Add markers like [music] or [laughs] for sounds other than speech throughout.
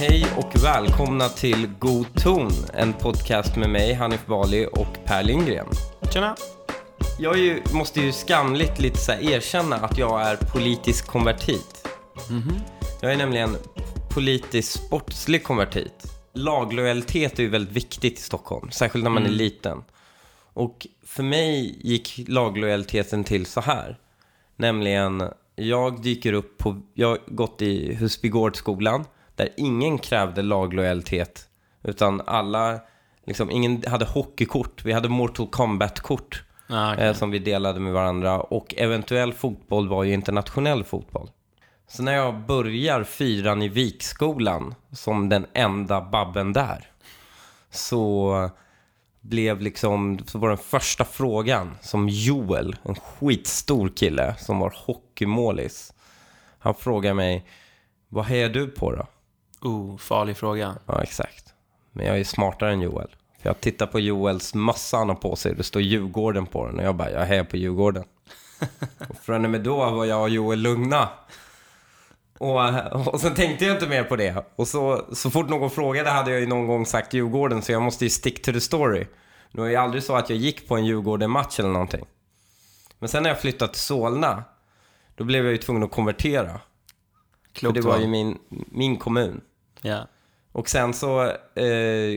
Hej och välkomna till God ton, en podcast med mig, Hanif Bali och Per Lindgren. Tjena! Jag ju, måste ju skamligt lite så erkänna att jag är politisk konvertit. Jag är nämligen politiskt sportslig konvertit. Laglojalitet är ju väldigt viktigt i Stockholm, särskilt när man är liten. Och för mig gick laglojaliteten till så här. Nämligen, jag dyker upp på, jag har gått i Husbygårdsskolan, där ingen krävde laglojalitet. Utan alla, liksom, ingen hade hockeykort, vi hade Mortal Kombat-kort. Ah, okej. eh, som vi delade med varandra. Och eventuell fotboll var ju internationell fotboll. Så när jag börjar fyran i Vikskolan som den enda babben där så blev liksom, så var den första frågan som Joel, en skitstor kille som var hockeymålis. Han frågade mig, vad hejar du på då? Oh, farlig fråga. Ja, exakt. Men jag är smartare än Joel. För jag tittar på Joels mössa han har på sig. Det står Djurgården på den. Och jag bara, jag hejar på Djurgården. [laughs] och från och med då var jag och Joel lugna. Och, och sen tänkte jag inte mer på det. Och så, så fort någon frågade hade jag ju någon gång sagt Djurgården. Så jag måste ju stick to the story. Det var ju aldrig så att jag gick på en Djurgården-match eller någonting. Men sen när jag flyttade till Solna. Då blev jag ju tvungen att konvertera. För Klokt det var ju min, min kommun. Yeah. Och sen så, eh,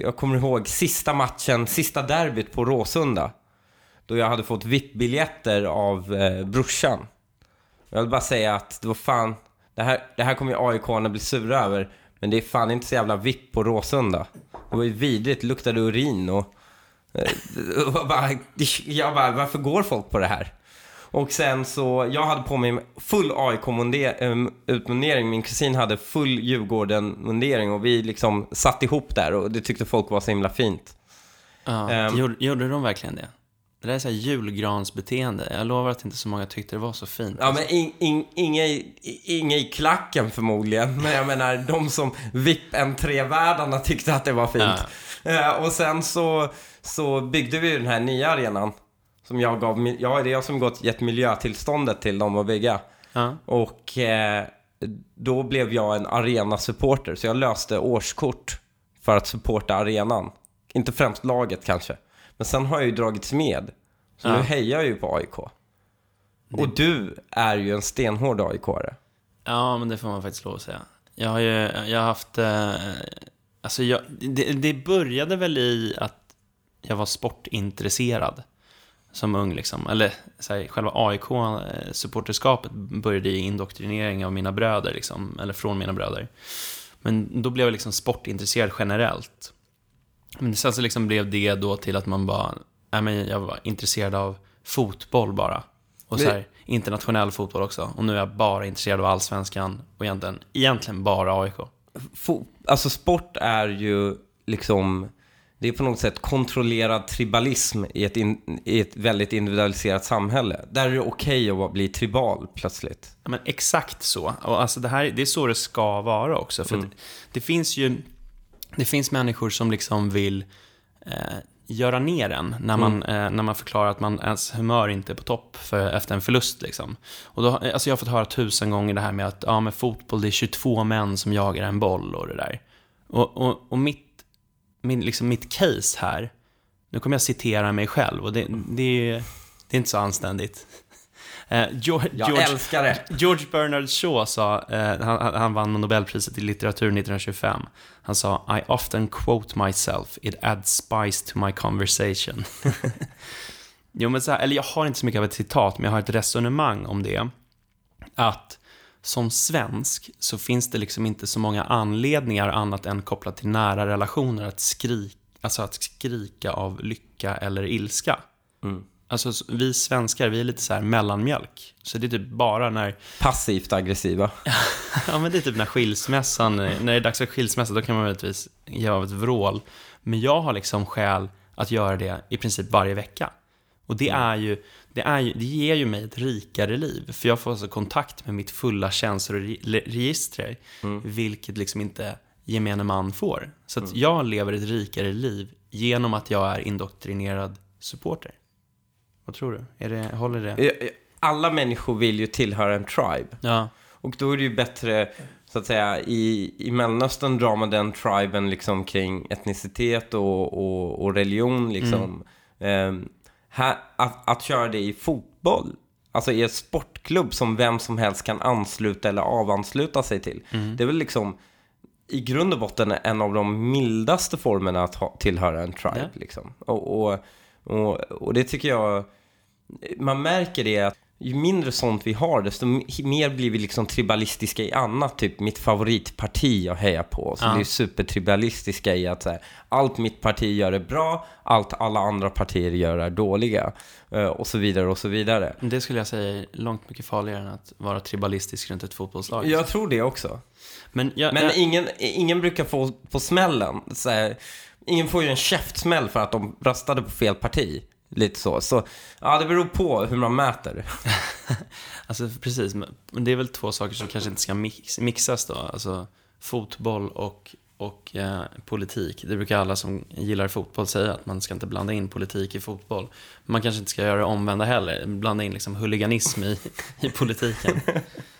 jag kommer ihåg sista matchen, sista derbyt på Råsunda. Då jag hade fått VIP-biljetter av eh, brorsan. Jag vill bara säga att det var fan, det här, det här kommer ju aik bli sura över. Men det är fan inte så jävla VIP på Råsunda. Det var ju vidrigt, det luktade urin och... Eh, [laughs] och bara, jag bara, varför går folk på det här? Och sen så, jag hade på mig full AIK-utmundering. Min kusin hade full Djurgården-mundering och vi liksom satt ihop där och det tyckte folk var så himla fint. Ja, Ehm. gjorde, gjorde de verkligen det? Det där är så här julgransbeteende. Jag lovar att inte så många tyckte det var så fint. Ja, men in, in, inga, i- inga i klacken förmodligen. Men jag menar, de som VIP-entrévärdarna tyckte att det var fint. Eh, och sen så, så byggde vi den här nya arenan. Som jag gav, ja, det är jag som gått, gett miljötillståndet till dem att bygga. Ja. Och eh, då blev jag en arena-supporter, så jag löste årskort för att supporta arenan. Inte främst laget kanske. Men sen har jag ju dragits med. Så Ja. nu hejar jag ju på AIK. Och du är ju en stenhård AIK-are. ja, men det får man faktiskt lov att säga. Jag har ju jag har haft... Eh, alltså, jag, det, det började väl i att jag var sportintresserad som ung. Liksom. Eller så här, själva AIK-supporterskapet började i indoktrinering av mina bröder, liksom, eller från mina bröder. Men då blev jag liksom sportintresserad generellt. Men sen så liksom blev det då till att man bara, nej men jag var intresserad av fotboll bara. Och så här, internationell fotboll också. Och nu är jag bara intresserad av allsvenskan och egentligen, egentligen bara AIK. Fo- alltså sport är ju liksom... Det är på något sätt kontrollerad tribalism i ett, in, i ett väldigt individualiserat samhälle. Där är det okej att bli tribal plötsligt. Ja, men exakt så. Och alltså det, här, det är så det ska vara också. För att det finns ju det finns människor som liksom vill eh, göra ner en när man, eh, när man förklarar att man ens humör inte är på topp för, efter en förlust. Liksom. Och då, alltså jag har fått höra tusen gånger det här med att ja, men fotboll det är 22 män som jagar en boll och det där. Och, och, och mitt, min, liksom mitt case här, nu kommer jag citera mig själv och det, det, är, det är inte så anständigt. [laughs] Eh, George, det. George Bernard Shaw sa, eh, han, han- han vann Nobelpriset i litteratur 1925. Han sa, I often quote myself, it adds spice to my conversation. [laughs] jo, men så här, eller jag har inte så mycket av ett citat, men jag har ett resonemang om det. Att som svensk så finns det liksom inte så många anledningar annat än kopplat till nära relationer att skrika, alltså att skrika av lycka eller ilska. Alltså vi svenskar, vi är lite så här mellanmjölk. Så det är typ bara när, Passivt aggressiva. [laughs] ja men det är typ när skilsmässan, när det är dags för skilsmässa, då kan man möjligtvis ge av ett vrål. Men jag har liksom skäl att göra det i princip varje vecka. Och det är ju, det, är ju, det ger ju mig ett rikare liv. För jag får alltså kontakt med mitt fulla känsloregister, vilket liksom inte gemene man får. Så att jag lever ett rikare liv genom att jag är indoktrinerad supporter. Vad tror du? Är det, håller det? Alla människor vill ju tillhöra en tribe. Ja. Och då är det ju bättre, så att säga, i, i Mellanöstern drar man den triben liksom kring etnicitet och, och, och religion liksom. Eh, här, att, att köra det i fotboll, alltså i en sportklubb som vem som helst kan ansluta eller avansluta sig till. Det är väl liksom i grund och botten en av de mildaste formerna att ha, tillhöra en tribe. Ja. Liksom. Och, och, och, och det tycker jag, man märker det att ju mindre sånt vi har, desto mer blir vi liksom tribalistiska i annat. Typ mitt favoritparti jag hejar på. Så Ja. det är supertribalistiska i att här, allt mitt parti gör är bra, allt alla andra partier gör är dåliga. Eh, och så vidare och så vidare. Det skulle jag säga är långt mycket farligare än att vara tribalistisk runt ett fotbollslag. Jag tror det också. Men, jag, Men jag, ingen, ingen brukar få på smällen. Så här, ingen får ju en käftsmäll för att de röstade på fel parti. Lite så. Så ja, det beror på hur man mäter. [laughs] Alltså precis, men det är väl två saker som kanske inte ska mix, mixas då. Alltså fotboll och, och eh, politik. Det brukar alla som gillar fotboll säga, att man ska inte blanda in politik i fotboll. Man kanske inte ska göra det omvända heller, blanda in liksom huliganism i, i politiken. [laughs]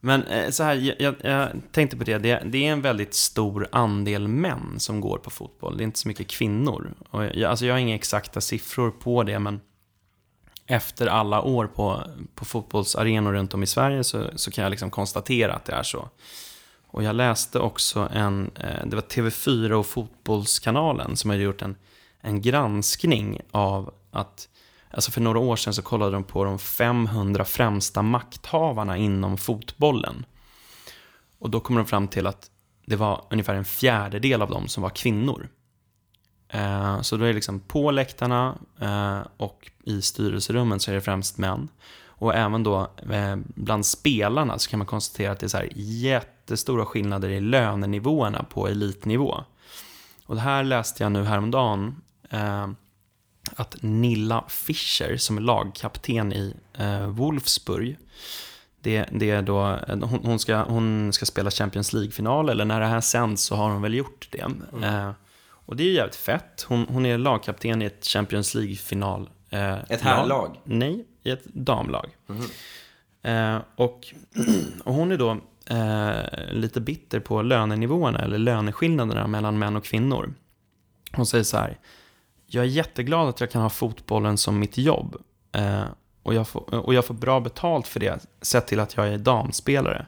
Men eh, så här, jag, jag, jag tänkte på det, det, det är en väldigt stor andel män som går på fotboll. Det är inte så mycket kvinnor. Och jag, alltså jag har inga exakta siffror på det, men efter alla år på, på fotbollsarenor runt om i Sverige så, så kan jag liksom konstatera att det är så. Och jag läste också en, eh, det var TV4 och Fotbollskanalen som hade gjort en, en granskning av att, alltså för några år sedan så kollade de på de 500 främsta makthavarna inom fotbollen. Och då kom de fram till att det var ungefär en fjärdedel av dem som var kvinnor. Eh, Så då är det liksom på läktarna eh, och i styrelserummen så är det främst män. Och även då eh, bland spelarna så kan man konstatera att det är så här jättestora skillnader i lönenivåerna på elitnivå. Och det här läste jag nu häromdagen. eh, att Nilla Fischer som är lagkapten i eh, Wolfsburg. Det, det är då, hon, hon, ska, hon ska spela Champions League-final, eller när det här sänds så har hon väl gjort det. Eh, och det är jävligt fett. Hon, hon är lagkapten i ett Champions League-final. Eh, Ett herrlag? Nej, i ett damlag. Eh, och, och hon är då eh, lite bitter på lönenivåerna, eller löneskillnaderna mellan män och kvinnor. Hon säger så här. Jag är jätteglad att jag kan ha fotbollen som mitt jobb. Eh, och, jag får, och jag får bra betalt för det, sett till att jag är damspelare.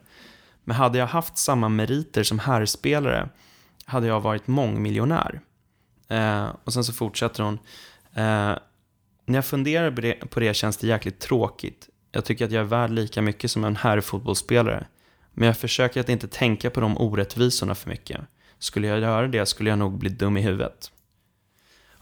Men hade jag haft samma meriter som herrspelare hade jag varit mångmiljonär. Eh, och sen så fortsätter hon. Eh, när jag funderar på det, på det känns det jäkligt tråkigt. Jag tycker att jag är värd lika mycket som en herrfotbollsspelare. Men jag försöker att inte tänka på de orättvisorna för mycket. Skulle jag göra det skulle jag nog bli dum i huvudet.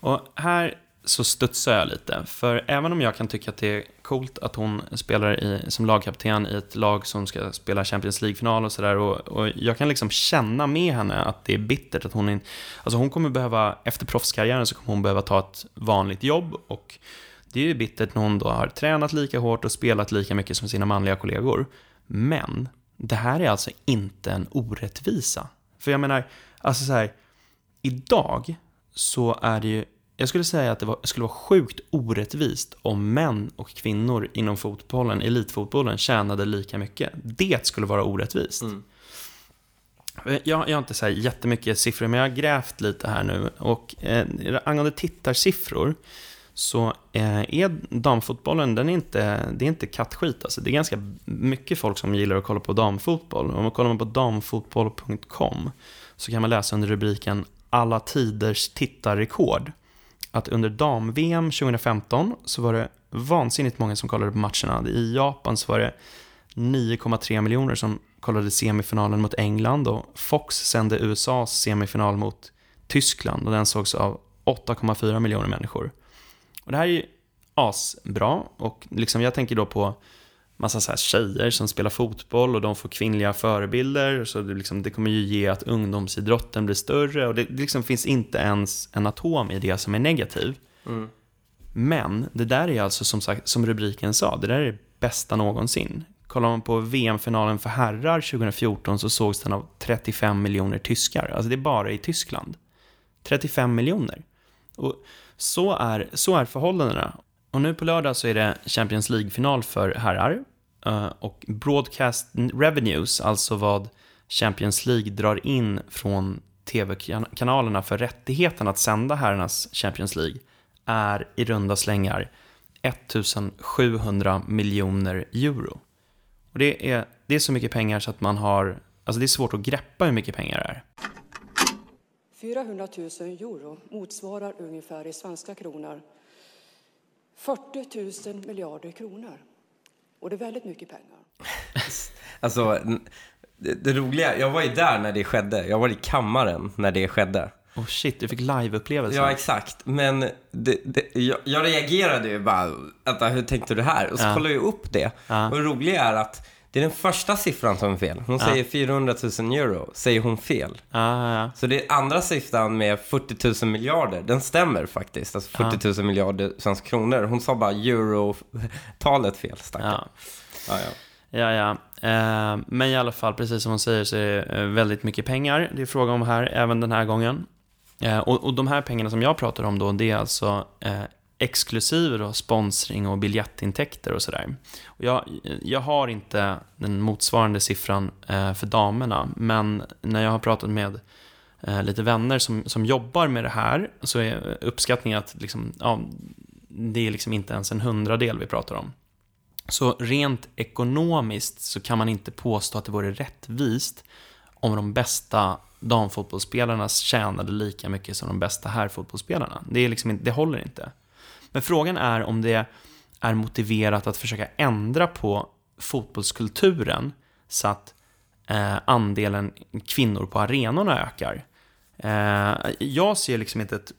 Och här så studsar jag lite. För även om jag kan tycka att det är coolt att hon spelar i, som lagkapten i ett lag som ska spela Champions League-final och sådär. Och, och jag kan liksom känna med henne att det är bittert att hon inte... Alltså hon kommer behöva, efter proffskarriären så kommer hon behöva ta ett vanligt jobb. Och det är ju bittert när hon då har tränat lika hårt och spelat lika mycket som sina manliga kollegor. Men det här är alltså inte en orättvisa. För jag menar, alltså så här, idag så är det ju, jag skulle säga att det var, skulle vara sjukt orättvist om män och kvinnor inom fotbollen, elitfotbollen, tjänade lika mycket. Det skulle vara orättvist. Jag, jag har inte så här jättemycket siffror, men jag har grävt lite här nu. Och eh, angående tittarsiffror så eh, är damfotbollen, den är inte, det är inte kattskit. Alltså. Det är ganska mycket folk som gillar att kolla på damfotboll. Om man kollar på damfotboll.com så kan man läsa under rubriken alla tiders tittarrekord att under dam-VM 2015 så var det vansinnigt många som kollade på matcherna. I Japan så var det 9,3 miljoner som kollade semifinalen mot England och Fox sände USAs semifinal mot Tyskland och den sågs av 8,4 miljoner människor. Och det här är ju asbra och liksom jag tänker då på massa så här tjejer som spelar fotboll och de får kvinnliga förebilder. Så det, liksom, det kommer ju ge att ungdomsidrotten blir större och det, det liksom finns inte ens en atom i det som är negativ. Men det där är alltså som, sagt, som rubriken sa, det där är det bästa någonsin. Kollar man på VM-finalen för herrar 2014 så sågs den av 35 miljoner tyskar. Alltså det är bara i Tyskland. 35 miljoner. Och så är, så är förhållandena. Och nu på lördag så är det Champions League-final för herrar. Eh, och broadcast revenues, alltså vad Champions League drar in från tv-kanalerna för rättigheten att sända herrarnas Champions League är i runda slängar 1700 miljoner euro. Och det är, det är så mycket pengar så att man har, alltså det är svårt att greppa hur mycket pengar det är. 400 000 euro motsvarar ungefär i svenska kronor 40 000 miljarder kronor. Och det är väldigt mycket pengar. [laughs] Alltså, det, det roliga, jag var ju där när det skedde. Jag var i kammaren när det skedde. Oh shit, du fick live-upplevelsen. Ja, exakt. Men det, det, jag, jag reagerade ju bara, hur tänkte du här? Och så Ja. kollade jag upp det. Ja. Och det roliga är att det är den första siffran som är fel. Hon säger 400 000 euro, säger hon fel. Så det är andra siffran med 40 000 miljarder, den stämmer faktiskt. Alltså 40 000 miljarder svenska kronor. Hon sa bara euro-talet fel, stackarn. ja. Ja, ja. Eh, men i alla fall, precis som hon säger, så är det eh, väldigt mycket pengar det är fråga om här, även den här gången. Eh, och, och de här pengarna som jag pratar om då, det är alltså exklusive då sponsring och biljettintäkter och sådär. Jag, jag har inte den motsvarande siffran eh, för damerna, men när jag har pratat med eh, lite vänner som, som jobbar med det här, så är uppskattningen att liksom, ja, det är liksom inte ens en hundradel vi pratar om. Så rent ekonomiskt så kan man inte påstå att det vore rättvist om de bästa damfotbollsspelarna tjänade lika mycket som de bästa herrfotbollsspelarna. Det, är liksom inte, det håller inte. Men frågan är om det är motiverat att försöka ändra på fotbollskulturen så att eh, andelen kvinnor på arenorna ökar. Eh, jag ser liksom inte ett,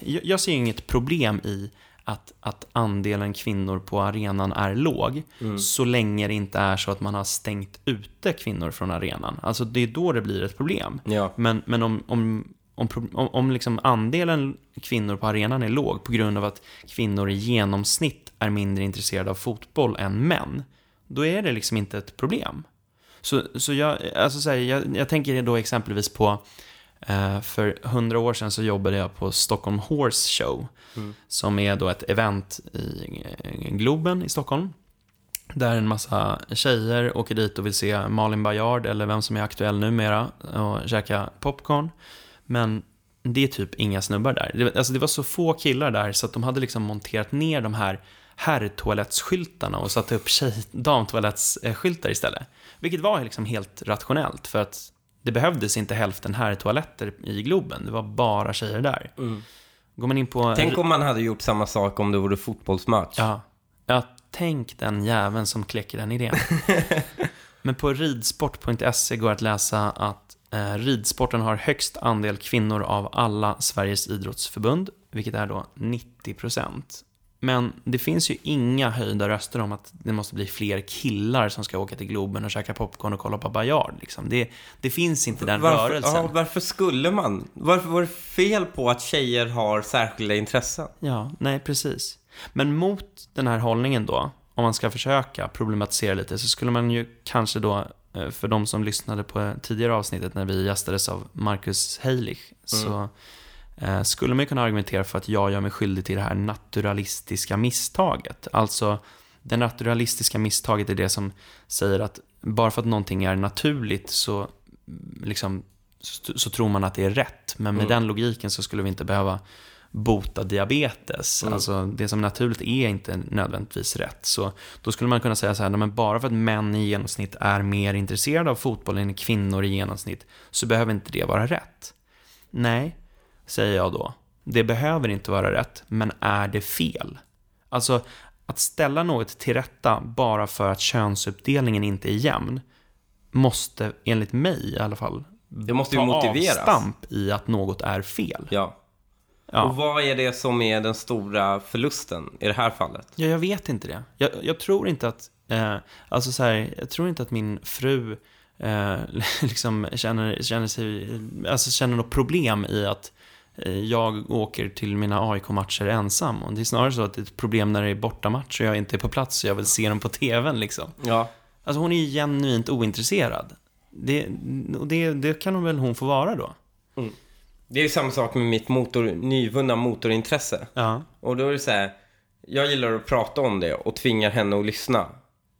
jag ser inget problem i att, att andelen kvinnor på arenan är låg, så länge det inte är så att man har stängt ute kvinnor från arenan. Alltså det är då det blir ett problem. Ja. Men, men om, om, om, om, om liksom andelen kvinnor på arenan är låg på grund av att kvinnor i genomsnitt är mindre intresserade av fotboll än män, då är det liksom inte ett problem. Så, så, jag, alltså så här, jag, jag tänker då exempelvis på eh, för hundra år sedan så jobbade jag på Stockholm Horse Show, som är då ett event i eh, Globen i Stockholm. Där en massa tjejer åker dit och vill se Malin Baryard eller vem som är aktuell numera och käka popcorn. Men det är typ inga snubbar där. Det, alltså det var så få killar där så att de hade liksom monterat ner de här herrtoalettsskyltarna och satt upp tjej, damtoalettsskyltar istället. Vilket var liksom helt rationellt för att det behövdes inte hälften herrtoaletter i Globen. Det var bara tjejer där. Går man in på... Tänk om man hade gjort samma sak om det vore fotbollsmatch. Ja. ja, tänk den jäveln som kläcker den idén. [laughs] Men på ridsport.se går att läsa att ridsporten har högst andel kvinnor av alla Sveriges idrottsförbund, vilket är då 90%. Men det finns ju inga höjda röster om att det måste bli fler killar som ska åka till Globen och käka popcorn och kolla på Bayard. Liksom. Det, det finns inte den varför, rörelsen. ja, varför skulle man? Varför var det fel på att tjejer har särskilda intressen? Ja, nej precis. Men mot den här hållningen då, om man ska försöka problematisera lite, så skulle man ju kanske då, eh, för de som lyssnade på tidigare avsnittet när vi gästades av Marcus Heilich, så eh, skulle man ju kunna argumentera för att jag gör mig skyldig till det här naturalistiska misstaget. Alltså, det naturalistiska misstaget är det som säger att bara för att någonting är naturligt så, mm, liksom, så, så tror man att det är rätt. Men med den logiken så skulle vi inte behöva bota diabetes. Alltså det som är naturligt är inte nödvändigtvis rätt. Så då skulle man kunna säga så här, men bara för att män i genomsnitt är mer intresserade av fotboll än kvinnor i genomsnitt så behöver inte det vara rätt. Nej, säger jag då. Det behöver inte vara rätt, men är det fel? Alltså, att ställa något till rätta bara för att könsuppdelningen inte är jämn måste, enligt mig i alla fall, Det måste ta motiveras. avstamp i att något är fel. Ja. Ja. Och vad är det som är den stora förlusten i det här fallet? Ja, jag vet inte det. Jag, jag tror inte att, eh, alltså så här, jag tror inte att min fru eh, [laughs] liksom känner, känner sig, alltså känner något problem i att eh, jag åker till mina AIK-matcher ensam. Och det är snarare så att det är ett problem när det är bortamatch och jag inte är på plats och jag vill se dem på TVn liksom. Ja. Alltså hon är genuint ointresserad. Det, och det, det kan hon väl hon få vara då? Det är ju samma sak med mitt motor, nyvunna motorintresse. Ja. Och då är det så här, jag gillar att prata om det och tvingar henne att lyssna.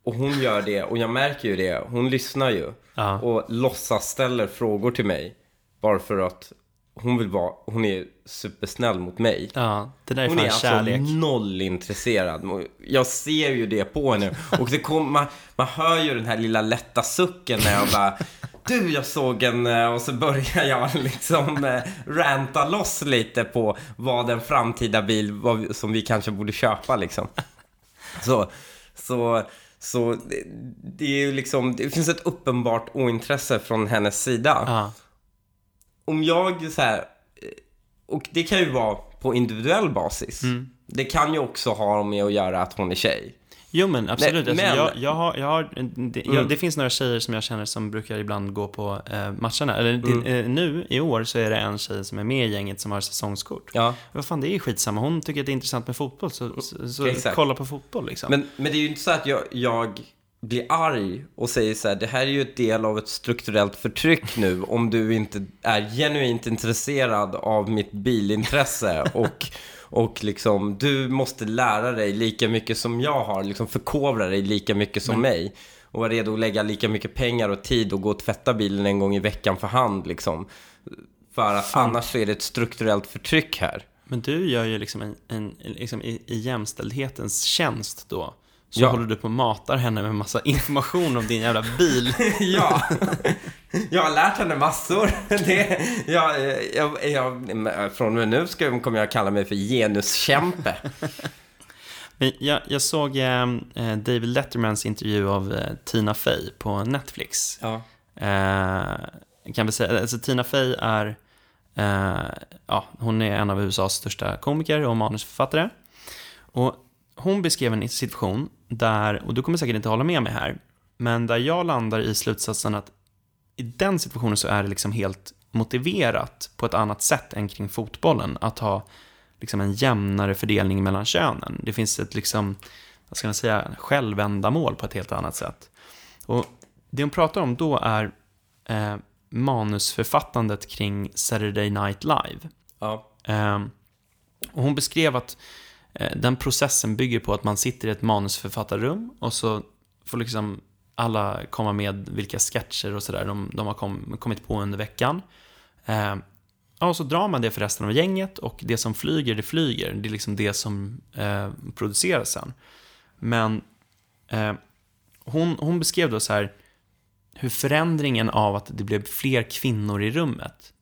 och hon gör det och jag märker ju det. Hon lyssnar ju. Ja. Och låtsas ställer frågor till mig. Bara för att hon vill vara, hon är supersnäll mot mig. Ja, det där är Hon är alltså kärlek. noll intresserad. Jag ser ju det på henne. Och det kom, man, man hör ju den här lilla lätta sucken när jag bara Du, jag såg en... eh", Och så börjar jag [laughs] liksom eh, ranta loss lite på vad en framtida bil vad, som vi kanske borde köpa liksom. [laughs] Så, så, så det, det är ju liksom, det finns ett uppenbart ointresse från hennes sida Ja. om jag så här, eh, och det kan ju vara på individuell basis. Mm. Det kan ju också ha med att göra att hon är tjej. Jo men absolut. Nej, alltså, men- jag, jag har, jag har, det, jag, Mm. det finns några tjejer som jag känner som brukar ibland gå på eh, matcherna. Eller det, Mm. eh, nu i år så är det en tjej som är med i gänget som har säsongskort. Ja. Vad fan, det är skitsamma. Hon tycker att det är intressant med fotboll, så, så, så Exakt. kolla på fotboll liksom. Men, men det är ju inte så att jag, jag blir arg och säger så här, det här är ju ett del av ett strukturellt förtryck nu om du inte är genuint intresserad av mitt bilintresse och, och liksom, du måste lära dig lika mycket som jag har, liksom förkovra dig lika mycket som mig och vara redo att lägga lika mycket pengar och tid och gå och tvätta bilen en gång i veckan för hand liksom. För att annars så är det ett strukturellt förtryck här. Men du gör ju liksom, en, en, liksom i, i jämställdhetens tjänst då. Så Ja. håller du på och matar henne med massa information om din jävla bil. [laughs] Ja, jag har lärt henne massor. [laughs] Det, jag, jag, jag, från och med nu ska, kommer jag kalla mig för genuskämpe. Men jag, jag såg eh, eh, David Lettermans intervju av eh, Tina Fey på Netflix. Ja. Eh, kan vi säga, alltså Tina Fey är, eh, ja, hon är en av USAs största komiker och manusförfattare. Och hon beskrev en situation där, och du kommer säkert inte hålla med mig här, men där jag landar i slutsatsen att i den situationen så är det liksom helt motiverat på ett annat sätt än kring fotbollen att ha liksom en jämnare fördelning mellan könen. Det finns ett liksom, vad ska man säga, självändamål på ett helt annat sätt. Och det hon pratar om då är eh, manusförfattandet kring Saturday Night Live. Ja. Ehm, och hon beskrev att eh, Eh, den processen bygger på att man sitter i ett manusförfattarrum och så får liksom alla komma med vilka sketcher och sådär de, de har kom, kommit på under veckan. Eh, och så drar man det för resten av gänget och det som flyger, det flyger. Det är liksom det som eh, produceras sen. Men eh, hon, hon beskrev då så här hur förändringen av att det blev fler kvinnor i rummet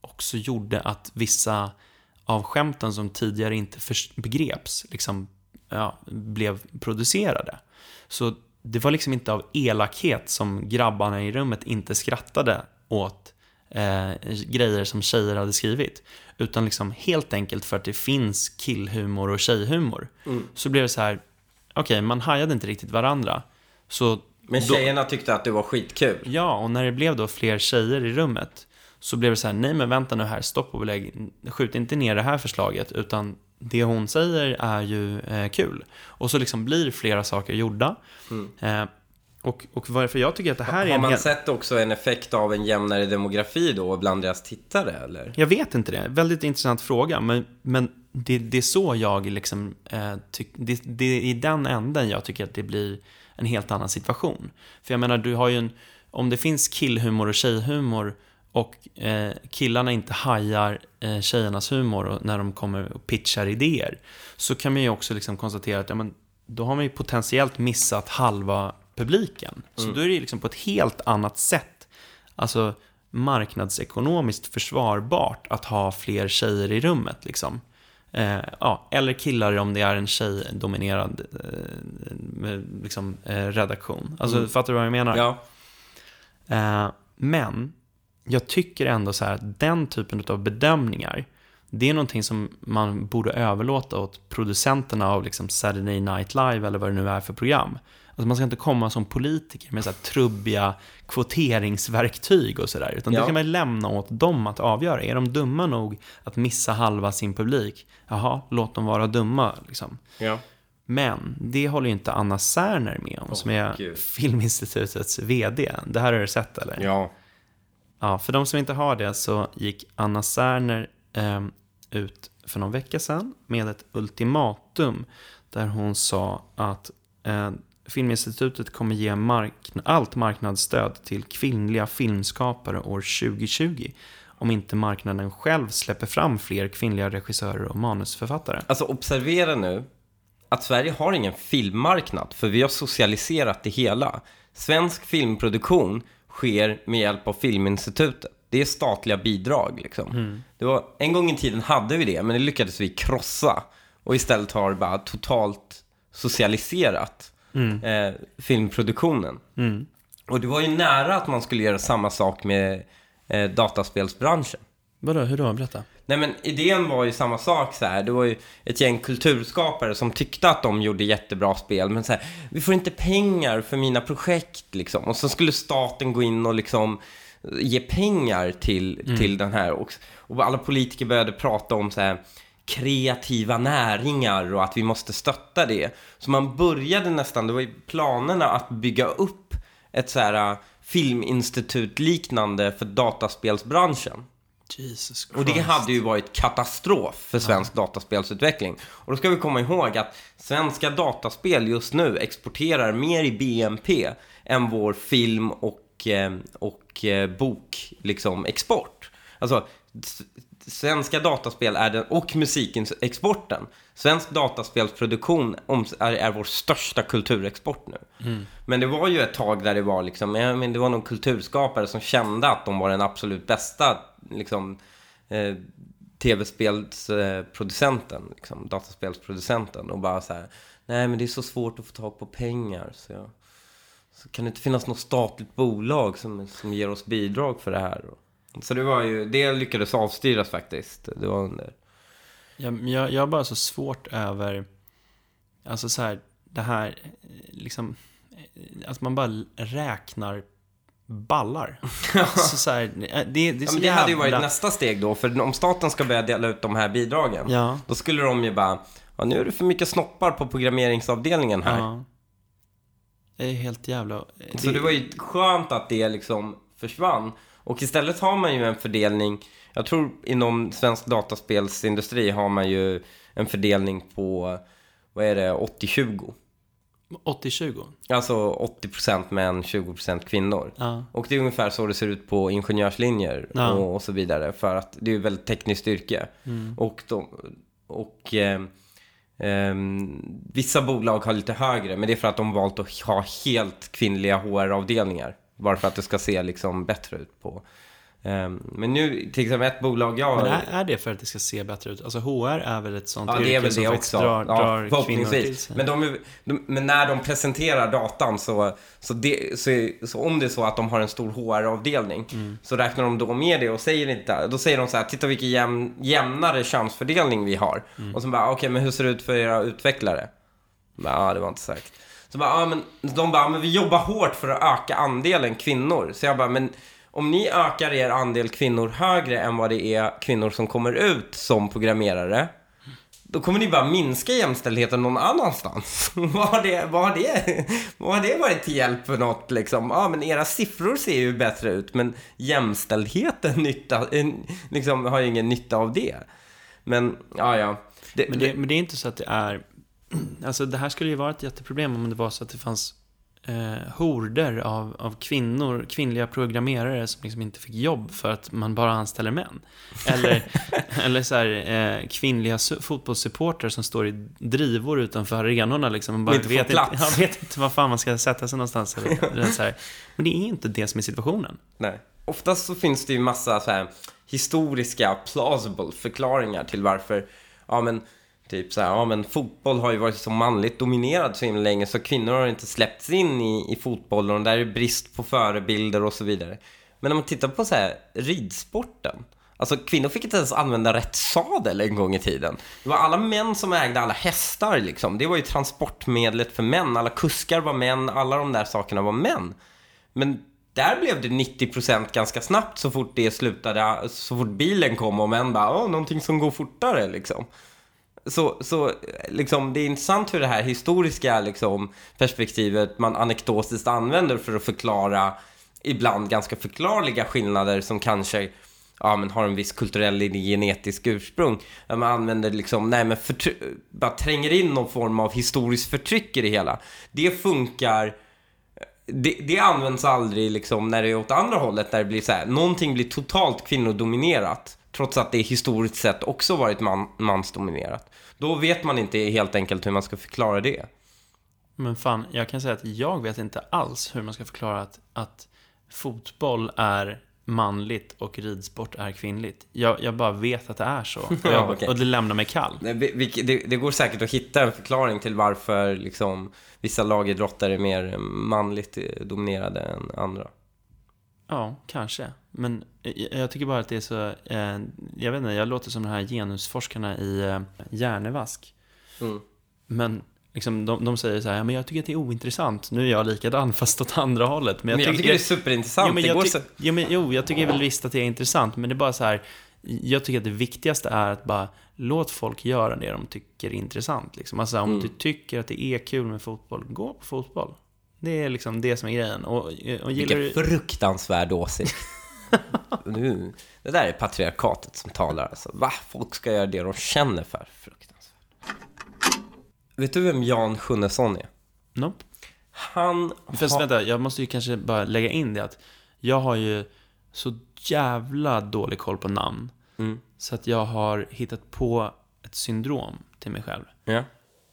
också gjorde att vissa av skämten som tidigare inte begreps liksom, ja, blev producerade. Så det var liksom inte av elakhet som grabbarna i rummet inte skrattade åt eh, grejer som tjejer hade skrivit. Utan liksom helt enkelt för att det finns killhumor och tjejhumor. Så blev det så här, okej, man hajade inte riktigt varandra. Så Men då- tjejerna tyckte att det var skitkul. Ja, och när det blev då fler tjejer i rummet så blev det så här, nej men vänta nu här, stopp och belägg, skjut inte ner det här förslaget, utan det hon säger är ju eh, kul. Och så liksom blir flera saker gjorda. Eh, och, och varför jag tycker att det här är Har en man hel... sett också en effekt av en jämnare demografi då bland deras tittare eller? Jag vet inte det, väldigt intressant fråga, men, men det, det är så jag liksom, eh, tyck, det, det är i den änden jag tycker att det blir en helt annan situation. För jag menar, du har ju en, om det finns killhumor och tjejhumor och eh, killarna inte hajar eh, tjejernas humor och, när de kommer och pitchar idéer, så kan man ju också liksom konstatera att ja, men, då har man ju potentiellt missat halva publiken. Så då är det liksom på ett helt annat sätt, alltså marknadsekonomiskt försvarbart att ha fler tjejer i rummet. Liksom. Eh, ja, eller killar om det är en tjejdominerad eh, med, liksom, eh, redaktion. Alltså, fattar du vad jag menar? Ja. Eh, men jag tycker ändå så här att den typen av bedömningar, det är någonting som man borde överlåta åt producenterna av liksom Saturday Night Live eller vad det nu är för program. Alltså man ska inte komma som politiker med så här trubbiga kvoteringsverktyg och sådär, utan Ja. det kan man lämna åt dem att avgöra. Är de dumma nog att missa halva sin publik, jaha, låt dem vara dumma. Liksom. ja. Men det håller ju inte Anna Särner med om, Åh, som är Gud. Filminstitutets VD. Det här har du sett eller? Ja. Ja, för de som inte har det så gick Anna Särner eh, ut för någon vecka sedan med ett ultimatum där hon sa att eh, Filminstitutet kommer ge mark allt marknadsstöd till kvinnliga filmskapare år 2020 om inte marknaden själv släpper fram fler kvinnliga regissörer och manusförfattare. Alltså observera nu att Sverige har ingen filmmarknad, för vi har socialiserat det hela. Svensk filmproduktion sker med hjälp av Filminstitutet. Det är statliga bidrag liksom. Det var, en gång i tiden hade vi det, men det lyckades vi krossa. Och istället har det bara totalt socialiserat eh, filmproduktionen. Mm. Och det var ju nära att man skulle göra samma sak med eh, dataspelsbranschen. Vadå, hur då? Berätta. Nej men idén var ju samma sak så här. Det var ju ett gäng kulturskapare som tyckte att de gjorde jättebra spel. Men så här, vi får inte pengar för mina projekt liksom. Och så skulle staten gå in och liksom ge pengar till, till den här. Och, och alla politiker började prata om så här kreativa näringar och att vi måste stötta det. Så man började nästan, det var ju planerna att bygga upp ett så här filminstitut liknande för dataspelsbranschen. Jesus Christ. Och det hade ju varit katastrof för svensk dataspelsutveckling. Och då ska vi komma ihåg att svenska dataspel just nu exporterar mer i BNP än vår film och, eh, och eh, bok, liksom, export. Alltså, svenska dataspel är den, och musikexporten. Svensk dataspelsproduktion är, är vår största kulturexport nu. Men det var ju ett tag där det var liksom, jag men det var någon kulturskapare som kände att de var den absolut bästa liksom, eh, tv-spelsproducenten, liksom, dataspelsproducenten och bara så här, nej men det är så svårt att få tag på pengar så jag, så kan det inte finnas något statligt bolag som, som ger oss bidrag för det här? Så det var ju, det lyckades avstyras faktiskt. Det var under... Jag, men jag, jag har bara så svårt över, alltså så här, det här, eh, liksom, eh, att man bara räknar ballar. [laughs] alltså så här, det, det är Ja, så men det hade ju varit nästa steg då, för om staten ska börja dela ut de här bidragen, Ja. då skulle de ju bara, ja, nu är det för mycket snoppar på programmeringsavdelningen här. Ja. Det är helt jävla... Så det var ju skönt att det liksom försvann. Och istället har man ju en fördelning, jag tror inom svensk dataspelsindustri har man ju en fördelning på, vad är det, 80-20. 80-20. Alltså 80% män, 20% kvinnor. Ja. Och det är ungefär så det ser ut på ingenjörslinjer Ja. och, och så vidare. För att det är ju väldigt tekniskt yrke. Och, de, och eh, ehm, vissa bolag har lite högre, men det är för att de valt att ha helt kvinnliga HR-avdelningar. Bara för att det ska se liksom bättre ut på. Ehm, men nu, till exempel ett bolag jag... Men är, är det för att det ska se bättre ut? Alltså HR är väl ett sånt Ja, det yrke är väl som det också. drar, ja, drar kvinnor till sig. Men, de, de, men när de presenterar datan så, så, det, så, så om det är så att de har en stor HR-avdelning Mm. så räknar de då med det och säger inte, då säger de så här, titta vilken jämn, jämnare könsfördelning vi har. Mm. Och så bara, okej, men hur ser det ut för era utvecklare? Ja, ah, det var inte säkert. Så bara, ah, men de bara, men vi jobbar hårt för att öka andelen kvinnor. Så jag bara, men om ni ökar er andel kvinnor högre än vad det är kvinnor som kommer ut som programmerare, då kommer ni bara minska jämställdheten någon annanstans. [laughs] vad, har det, vad, har det, vad har det varit till hjälp för något liksom? Ja, men era siffror ser ju bättre ut, men jämställdheten [laughs] nytta, liksom, har ju ingen nytta av det. Men, ja, ja. Det, Men det, men det är inte så att det är... [clears throat] Alltså det här skulle ju vara ett jätteproblem om det var så att det fanns eh, horder av, av kvinnor, kvinnliga programmerare som liksom inte fick jobb för att man bara anställer män. Eller, [laughs] eller så här, eh, kvinnliga su- fotbollssupportrar som står i drivor utanför arenorna liksom. Och bara inte vet. Inte, [laughs] ja, vet inte var fan man ska sätta sig någonstans. Eller [laughs] så här. Men det är inte det som är situationen. Nej. Oftast så finns det ju massa så här historiska, plausible förklaringar till varför, ja men, typ så här, ja men fotboll har ju varit så manligt dominerad så himla länge så kvinnor har inte släppts in i, i fotbollen och där är brist på förebilder och så vidare. Men om man tittar på så här ridsporten, Alltså kvinnor fick inte ens använda rätt sadel en gång i tiden. Det var alla män som ägde alla hästar liksom. Det var ju transportmedlet för män. Alla kuskar var män, alla de där sakerna var män. Men där blev det 90% ganska snabbt så fort det slutade, så fort bilen kom och män bara, åh, någonting som går fortare liksom. Så, så liksom, det är intressant hur det här historiska liksom, perspektivet man anekdotiskt använder för att förklara ibland ganska förklarliga skillnader som kanske ja, men har en viss kulturell genetisk ursprung. Man använder liksom, nej men bara tränger in någon form av historiskt förtryck i det hela. Det funkar det, det används aldrig liksom när det är åt andra hållet, där det blir så här, någonting blir totalt kvinnodominerat, trots att det historiskt sett också varit man, mansdominerat. Då vet man inte helt enkelt hur man ska förklara det. Men fan, jag kan säga att jag vet inte alls hur man ska förklara att, att fotboll är manligt och ridsport är kvinnligt. Jag, jag bara vet att det är så. [laughs] Och, jag, Ja, okej. och det lämnar mig kall. Det, det, det går säkert att hitta en förklaring till varför liksom, vissa lagidrotter är mer manligt eh, dominerade än andra. Ja, kanske. Men jag, jag tycker bara att det är så... Eh, jag vet inte, jag låter som de här genusforskarna i eh, Hjärnevask. Mm. Men liksom, de, de säger så här, ja, men jag tycker att det är ointressant. Nu är jag likadan [laughs] fast åt andra hållet. Men jag, tycker det är superintressant. Jo, men jag ty- jo, men, jo, jag tycker väl visst att det är intressant, men det är bara så här. Jag tycker att det viktigaste är att bara låt folk göra det de tycker är intressant. Liksom. Alltså om Mm. du tycker att det är kul med fotboll, gå på fotboll. Det är liksom det som är grejen. Och, och Vilken du... fruktansvärd åsikt. [laughs] nu, det där är patriarkatet som talar alltså. Va? Folk ska göra det de känner för. Fruktansvärt. Vet du vem Jan Sjunnesson är? Nope. Han Fast har... vänta, jag måste ju kanske bara lägga in det att jag har ju så jävla dålig koll på namn. Mm. Så att jag har hittat på ett syndrom till mig själv. Ja.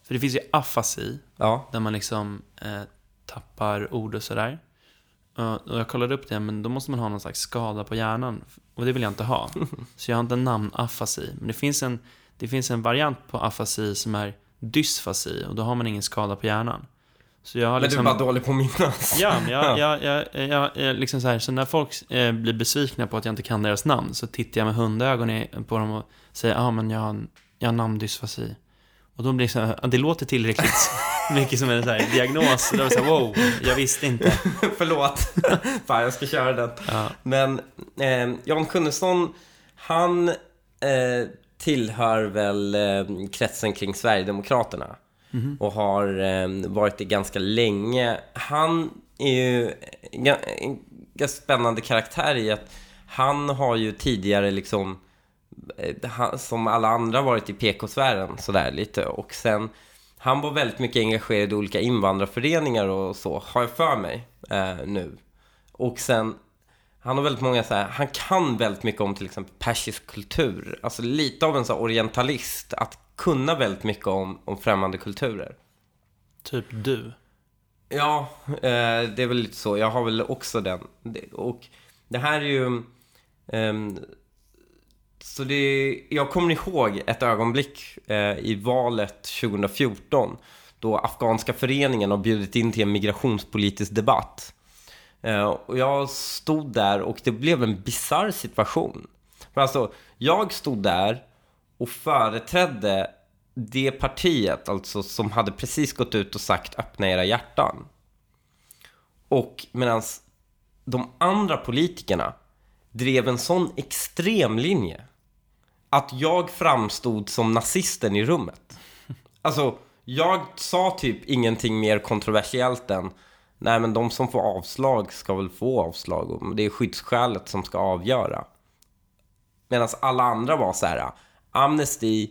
För det finns ju afasi, Ja. där man liksom eh, tappar ord och sådär. Och jag kollade upp det, men då måste man ha någon slags skada på hjärnan. Och det vill jag inte ha. [laughs] Så jag har inte namn afasi. Men det finns, en, det finns en variant på afasi som är dysfasi. Och då har man ingen skada på hjärnan. Så jag har Men liksom... du är bara dålig på att minnas. Ja, men jag, [laughs] jag, jag, jag, jag liksom så här, så när folk eh, blir besvikna på att jag inte kan deras namn så tittar jag med hundögon på dem och säger ja ah, men jag, har- jag har namndysfasi. Och då blir det så här, det låter tillräckligt [laughs] mycket som en så här, diagnos. Då det så här, wow, jag visste inte. [laughs] Förlåt. Fan, jag ska köra den. Ja. Men eh, Jan Sjunnesson, han eh, tillhör väl eh, kretsen kring Sverigedemokraterna. Och har eh, varit det ganska länge. Han är ju en ganska spännande karaktär i att han har ju tidigare liksom eh, som alla andra varit i PK-sfären sådär lite och sen han var väldigt mycket engagerad i olika invandrarföreningar och så, har jag för mig eh, nu. Och sen, han har väldigt många så här, han kan väldigt mycket om till exempel persisk kultur. Alltså lite av en så orientalist, att kunna väldigt mycket om, om främmande kulturer. Typ du. Ja, eh, det är väl lite så. Jag har väl också den. Och det här är ju... ehm, så det, jag kommer ihåg ett ögonblick eh, i valet 2014 då Afghanska föreningen har bjudit in till en migrationspolitisk debatt. Eh, och jag stod där och det blev en bizarr situation. Men alltså, jag stod där och företrädde det partiet, alltså som hade precis gått ut och sagt öppna era hjärtan. Och medan de andra politikerna drev en sån extrem linje att jag framstod som nazisten i rummet. Alltså, jag sa typ ingenting mer kontroversiellt än Nej men de som får avslag ska väl få avslag och det är skyddsskälet som ska avgöra. Medan alla andra var så här amnesti,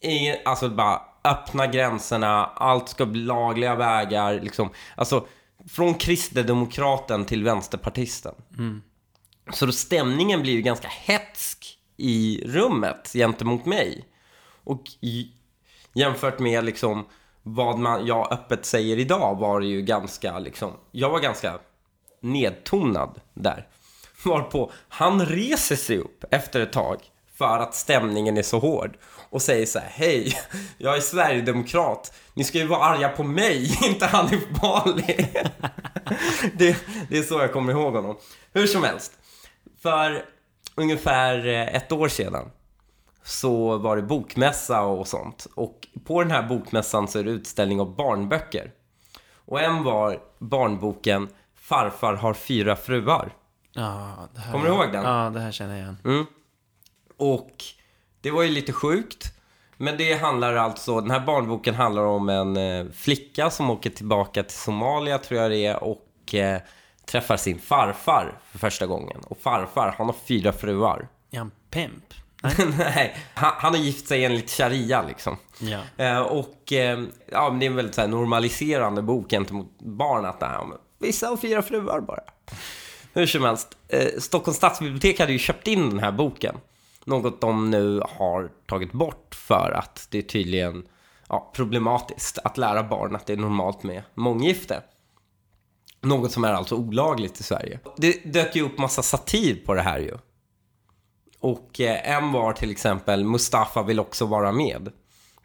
ingen, alltså bara öppna gränserna, allt ska bli lagliga vägar, liksom. Alltså, från kristdemokraten till vänsterpartisten. Mm. Så då stämningen blir ju ganska hetsk i rummet gentemot mig. Och i, jämfört med liksom vad man, jag öppet säger idag var det ju ganska liksom, jag var ganska nedtonad där. [laughs] Varpå han reser sig upp efter ett tag för att stämningen är så hård och säger så här: Hej, [laughs] jag är Sverigedemokrat. Ni ska ju vara arga på mig, [laughs] inte Hanif Bali. det, det är så jag kommer ihåg honom. Hur som helst, för ungefär eh, ett år sedan så var det bokmässa och sånt. Och på den här bokmässan så är det utställning av barnböcker. Och en var barnboken Farfar har fyra fruar. Ja, det här, Kommer du ihåg den? Ja, det här känner jag igen. Mm. Och det var ju lite sjukt. Men det handlar alltså, den här barnboken handlar om en eh, flicka som åker tillbaka till Somalia tror jag det är och eh, träffar sin farfar för första gången. Och farfar, han har fyra fruar. Är han pimp? [laughs] Nej, han, han har gift sig enligt sharia liksom. Ja. Eh, och eh, ja, men det är en väldigt så här, normaliserande bok gentemot barn att det här, vissa har fyra fruar bara. Hur som helst, eh, Stockholms stadsbibliotek hade ju köpt in den här boken. Något de nu har tagit bort för att det är tydligen ja, problematiskt att lära barn att det är normalt med månggifte. Något som är alltså olagligt i Sverige. Det dök ju upp massa satir på det här ju. Och eh, en var till exempel Mustafa vill också vara med.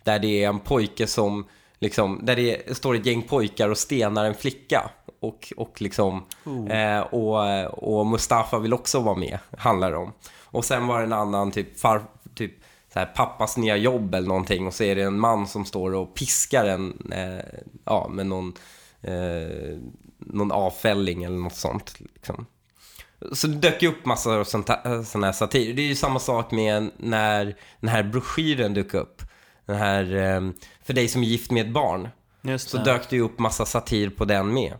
Där det är en pojke som, liksom, där det står ett gäng pojkar och stenar en flicka. Och, och liksom, eh, och, och Mustafa vill också vara med, handlar det om. Och sen var det en annan typ, far, typ så här, pappas nya jobb eller någonting. Och så är det en man som står och piskar en, eh, ja, med någon, eh, någon avfälling eller något sånt. Liksom. Så det dök ju upp massor av här, sån här satir. Det är ju samma sak med när den här broschyren dök upp. Den här, eh, för dig som är gift med ett barn. Just Så det. dök det ju upp massa satir på den med.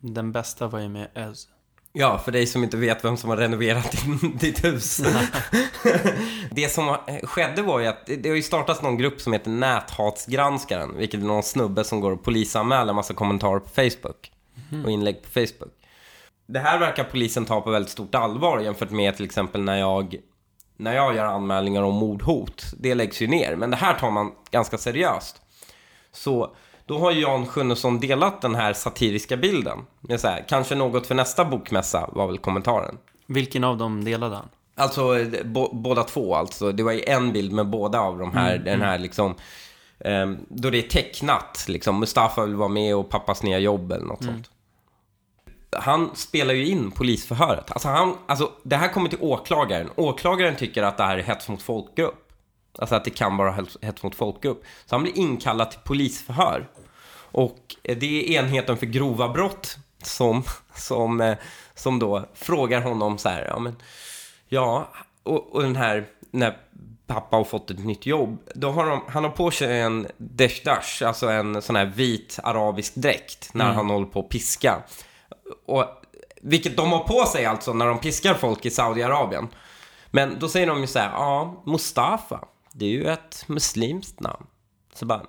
Den bästa var ju med Öz. Ja, för dig som inte vet vem som har renoverat [laughs] din, ditt hus. [laughs] det som skedde var ju att det det har ju startats någon grupp som heter Näthatsgranskaren, vilket är någon snubbe som går och polisanmäler en massa kommentarer på Facebook och inlägg på Facebook. Det här verkar polisen ta på väldigt stort allvar jämfört med till exempel när jag när jag gör anmälningar om mordhot. Det läggs ju ner, men det här tar man ganska seriöst. Så då har ju Jan Sjunnesson delat den här satiriska bilden. Med så här, kanske något för nästa bokmässa var väl kommentaren. Vilken av dem delade han? Alltså båda två alltså. Det var ju en bild med båda av de här, den här liksom. ehm, då det är tecknat liksom. Mustafa vill vara med och pappas nya jobb eller något sånt. Han spelar ju in polisförhöret. Alltså, han, alltså det här kommer till åklagaren. Åklagaren tycker att det här är hets mot folkgrupp. Alltså att det kan vara hets- mot folkgrupp. Så han blir inkallad till polisförhör. Och eh, det är enheten för grova brott som, som, eh, som då frågar honom så här, ja men, ja, och, och den här, när pappa har fått ett nytt jobb, då har de, han har på sig en deshdash, alltså en sån här vit arabisk dräkt, när han håller på att piska. Och, vilket de har på sig alltså när de piskar folk i Saudiarabien. Men då säger de ju så här, ja, Mustafa, det är ju ett muslimskt namn. Så bara,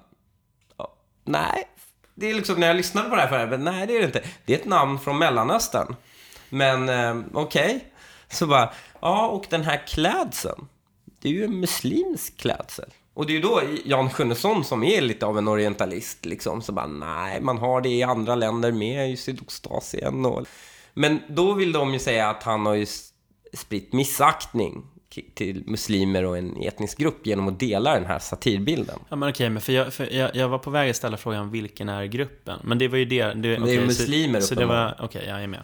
nej. Det är liksom när jag lyssnade på det här förut, men nej det är det inte. Det är ett namn från Mellanöstern. Men eh, okej. Så bara, ja och den här klädseln, det är ju en muslimsk klädsel. Och det är ju då Jan Sjunnesson som är lite av en orientalist liksom, så bara nej, man har det i andra länder med, i Sydostasien och... Men då vill de ju säga att han har ju spritt missaktning till muslimer och en etnisk grupp genom att dela den här satirbilden. Ja men okej, men för, jag, för jag, jag var på väg att ställa frågan vilken är gruppen? Men det var ju det... det, är okej, muslimer så, så det var, okej, jag är med.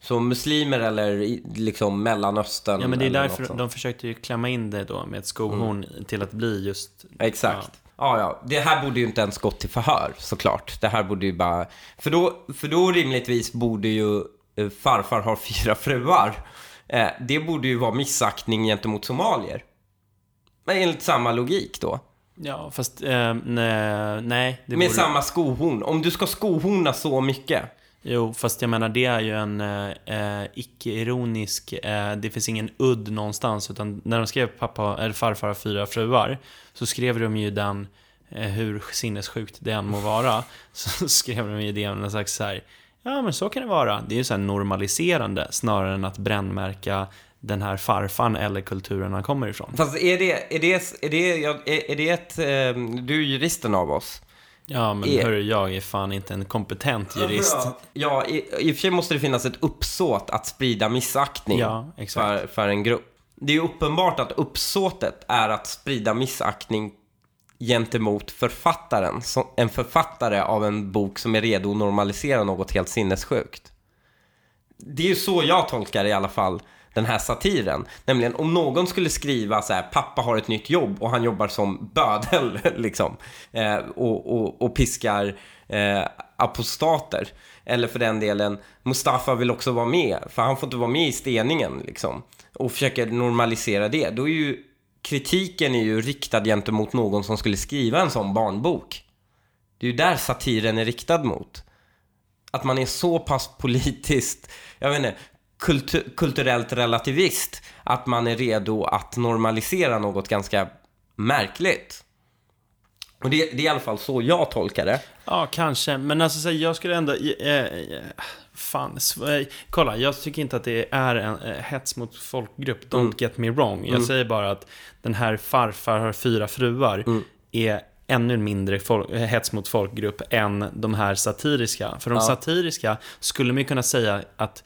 Så muslimer eller liksom Mellanöstern Ja men det är därför de försökte ju klämma in det då med ett skohorn till att bli just... Exakt. Ja, ja. Det här borde ju inte ens gått till förhör, såklart. Det här borde ju bara... För då, för då rimligtvis borde ju eh, farfar ha [laughs] fyra fruar. Eh, det borde ju vara missaktning gentemot somalier. Men enligt samma logik då. Ja, fast eh, nej, nej. Det Med borde- samma skohorn. Om du ska skohorna så mycket. Jo, fast jag menar det är ju en eh, eh, icke-ironisk, eh, det finns ingen udd någonstans, utan när de skrev pappa, eller farfar har fyra fruar, så skrev de ju den, eh, hur sinnessjukt det än må vara, [laughs] så skrev de ju det med någon slags så här, ja men så kan det vara. Det är ju så här normaliserande, snarare än att brännmärka den här farfan eller kulturen han kommer ifrån. Fast är det, är det, är det, är, är det ett... Eh, du är juristen av oss. Ja, men Är- hörru, jag är fan inte en kompetent jurist. Ja, i, i och för sig måste det finnas ett uppsåt att sprida missaktning Ja, exakt. för, för en grupp. Det är ju uppenbart att uppsåtet är att sprida missaktning gentemot författaren. Som, en författare av en bok som är redo att normalisera något helt sinnessjukt. Det är ju så jag tolkar i alla fall den här satiren. Nämligen om någon skulle skriva så här, pappa har ett nytt jobb och han jobbar som bödel [laughs] liksom. Eh, och, och, och piskar eh, apostater. Eller för den delen, Mustafa vill också vara med, för han får inte vara med i steningen liksom. Och försöker normalisera det. Då är ju kritiken är ju riktad gentemot någon som skulle skriva en sån barnbok. Det är ju där satiren är riktad mot att man är så pass politiskt, jag vet inte, kultu- kulturellt relativist. Att man är redo att normalisera något ganska märkligt. Och det, det är i alla fall så jag tolkar det. Ja, kanske. Men alltså, så jag skulle ändå... Eh, eh, fan. eh, Kolla, jag tycker inte att det är en eh, hets mot folkgrupp. Don't Mm. get me wrong. Jag säger bara att den här farfar har fyra fruar Mm. är ännu mindre fol- eh, hets mot folkgrupp än de här satiriska. För de Ja. satiriska skulle man ju kunna säga att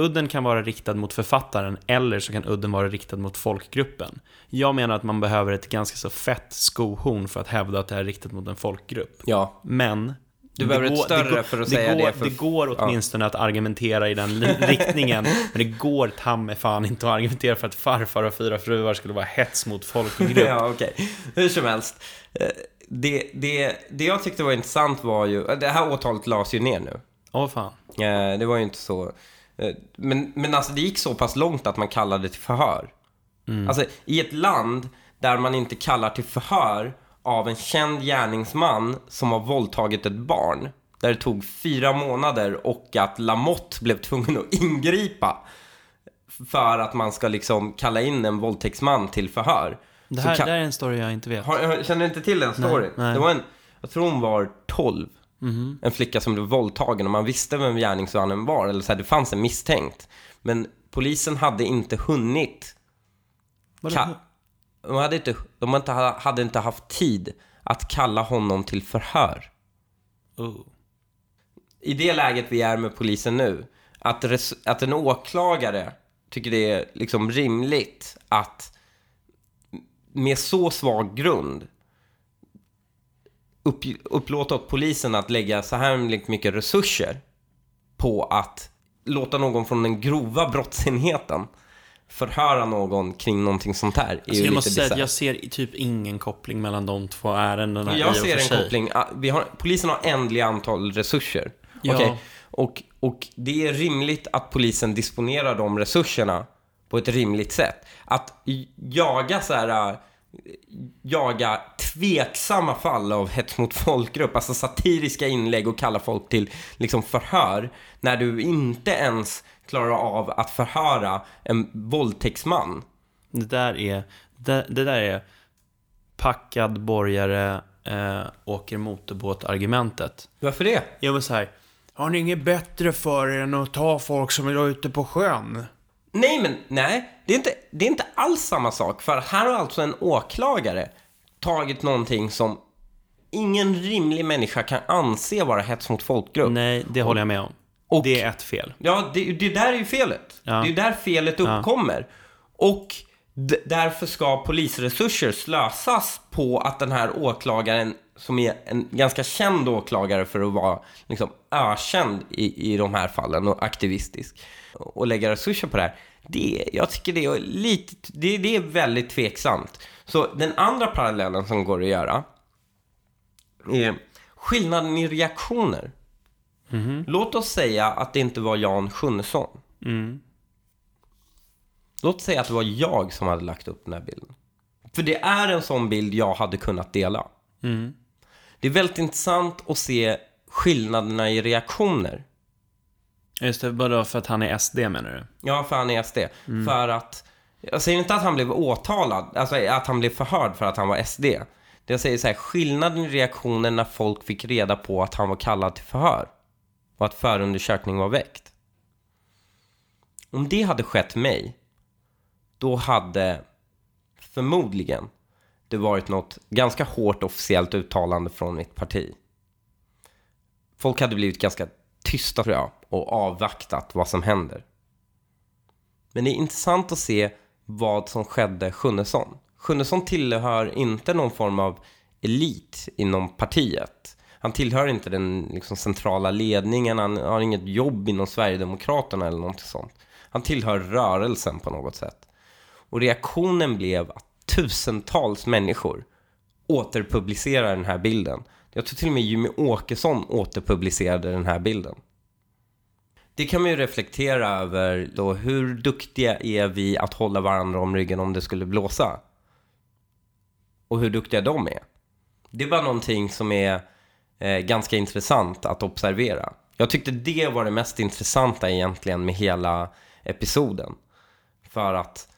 udden kan vara riktad mot författaren eller så kan udden vara riktad mot folkgruppen. Jag menar att man behöver ett ganska så fett skohorn för att hävda att det är riktat mot en folkgrupp. Ja. Men Du behöver ett går- större går- för att det säga går, det för- Det går åtminstone att argumentera i den [laughs] riktningen. Men det går ta mig fan inte att argumentera för att farfar och fyra fruar skulle vara hets mot folkgrupp. [laughs] Ja, okej. Hur som helst. Eh, Det, det, det jag tyckte var intressant var ju, det här åtalet lades ju ner nu. Åh fan. Eh, Det var ju inte så... eh, Men, men alltså det gick så pass långt att man kallade till förhör. Alltså i ett land där man inte kallar till förhör av en känd gärningsman som har våldtagit ett barn. Där det tog fyra månader och att Lamotte blev tvungen att ingripa. För att man ska liksom kalla in en våldtäktsman till förhör. Det här, det här är en story jag inte vet. har, känner du inte till den storyn? nej. Det var en, jag tror hon var 12. En flicka som blev våldtagen och man visste vem gärningsmannen var. Eller så här, det fanns en misstänkt. Men polisen hade inte hunnit. Ka- de hade inte, de hade inte, hade inte haft tid att kalla honom till förhör. Oh. I det läget vi är med polisen nu, att, res, att en åklagare tycker det är liksom rimligt att med så svag grund upp, upplåta åt polisen att lägga så här mycket resurser på att låta någon från den grova brottsenheten förhöra någon kring någonting sånt här. är Alltså jag lite måste säga att jag ser typ ingen koppling mellan de två ärendena Jag ser en sig. koppling. Ah, Vi har, polisen har ändliga antal resurser. Ja. Okej? Och, och det är rimligt att polisen disponerar de resurserna på ett rimligt sätt. Att jaga så här, äh, jaga tveksamma fall av hets mot folkgrupp, alltså satiriska inlägg och kalla folk till liksom förhör, när du inte ens klarar av att förhöra en våldtäktsman. Det där är, det, det där är packad borgare eh, åker motorbåt-argumentet. Varför det? Jag var så här, har ni inget bättre för er än att ta folk som är ute på sjön? Nej, men nej. Det är, inte, det är inte alls samma sak. För här har alltså en åklagare tagit någonting som ingen rimlig människa kan anse vara hets mot folkgrupp. Nej, det håller jag med om. Och- det är ett fel. Ja, det, det där är ju felet. Ja. Det är där felet uppkommer. Och d- därför ska polisresurser slösas på att den här åklagaren, som är en ganska känd åklagare för att vara liksom ökänd i, i de här fallen och aktivistisk, och lägga resurser på det här. Det, jag tycker det är lite, det, det är väldigt tveksamt. Så den andra parallellen som går att göra är skillnaden i reaktioner. Låt oss säga att det inte var Jan Sjunnesson. Mm. Låt säga att det var jag som hade lagt upp den här bilden. För det är en sån bild jag hade kunnat dela. Mm. Det är väldigt intressant att se skillnaderna i reaktioner. Just det, bara för att han är SD menar du? Ja, för han är SD. För att, jag säger inte att han blev åtalad, alltså att han blev förhörd för att han var SD. Det jag säger så här, skillnaden i reaktionen när folk fick reda på att han var kallad till förhör. Och att förundersökning var väckt. Om det hade skett mig, då hade förmodligen det varit något ganska hårt officiellt uttalande från mitt parti. Folk hade blivit ganska tysta tror jag och avvaktat vad som händer. Men det är intressant att se vad som skedde Sjunnesson. Sjunnesson tillhör inte någon form av elit inom partiet. Han tillhör inte den liksom, centrala ledningen, han har inget jobb inom Sverigedemokraterna eller något sånt. Han tillhör rörelsen på något sätt. Och reaktionen blev att tusentals människor återpublicerar den här bilden. Jag tror till och med Jimmy Åkesson återpublicerade den här bilden. Det kan man ju reflektera över då, hur duktiga är vi att hålla varandra om ryggen om det skulle blåsa? Och hur duktiga de är. Det är bara någonting som är eh, ganska intressant att observera. Jag tyckte det var det mest intressanta egentligen med hela episoden. För att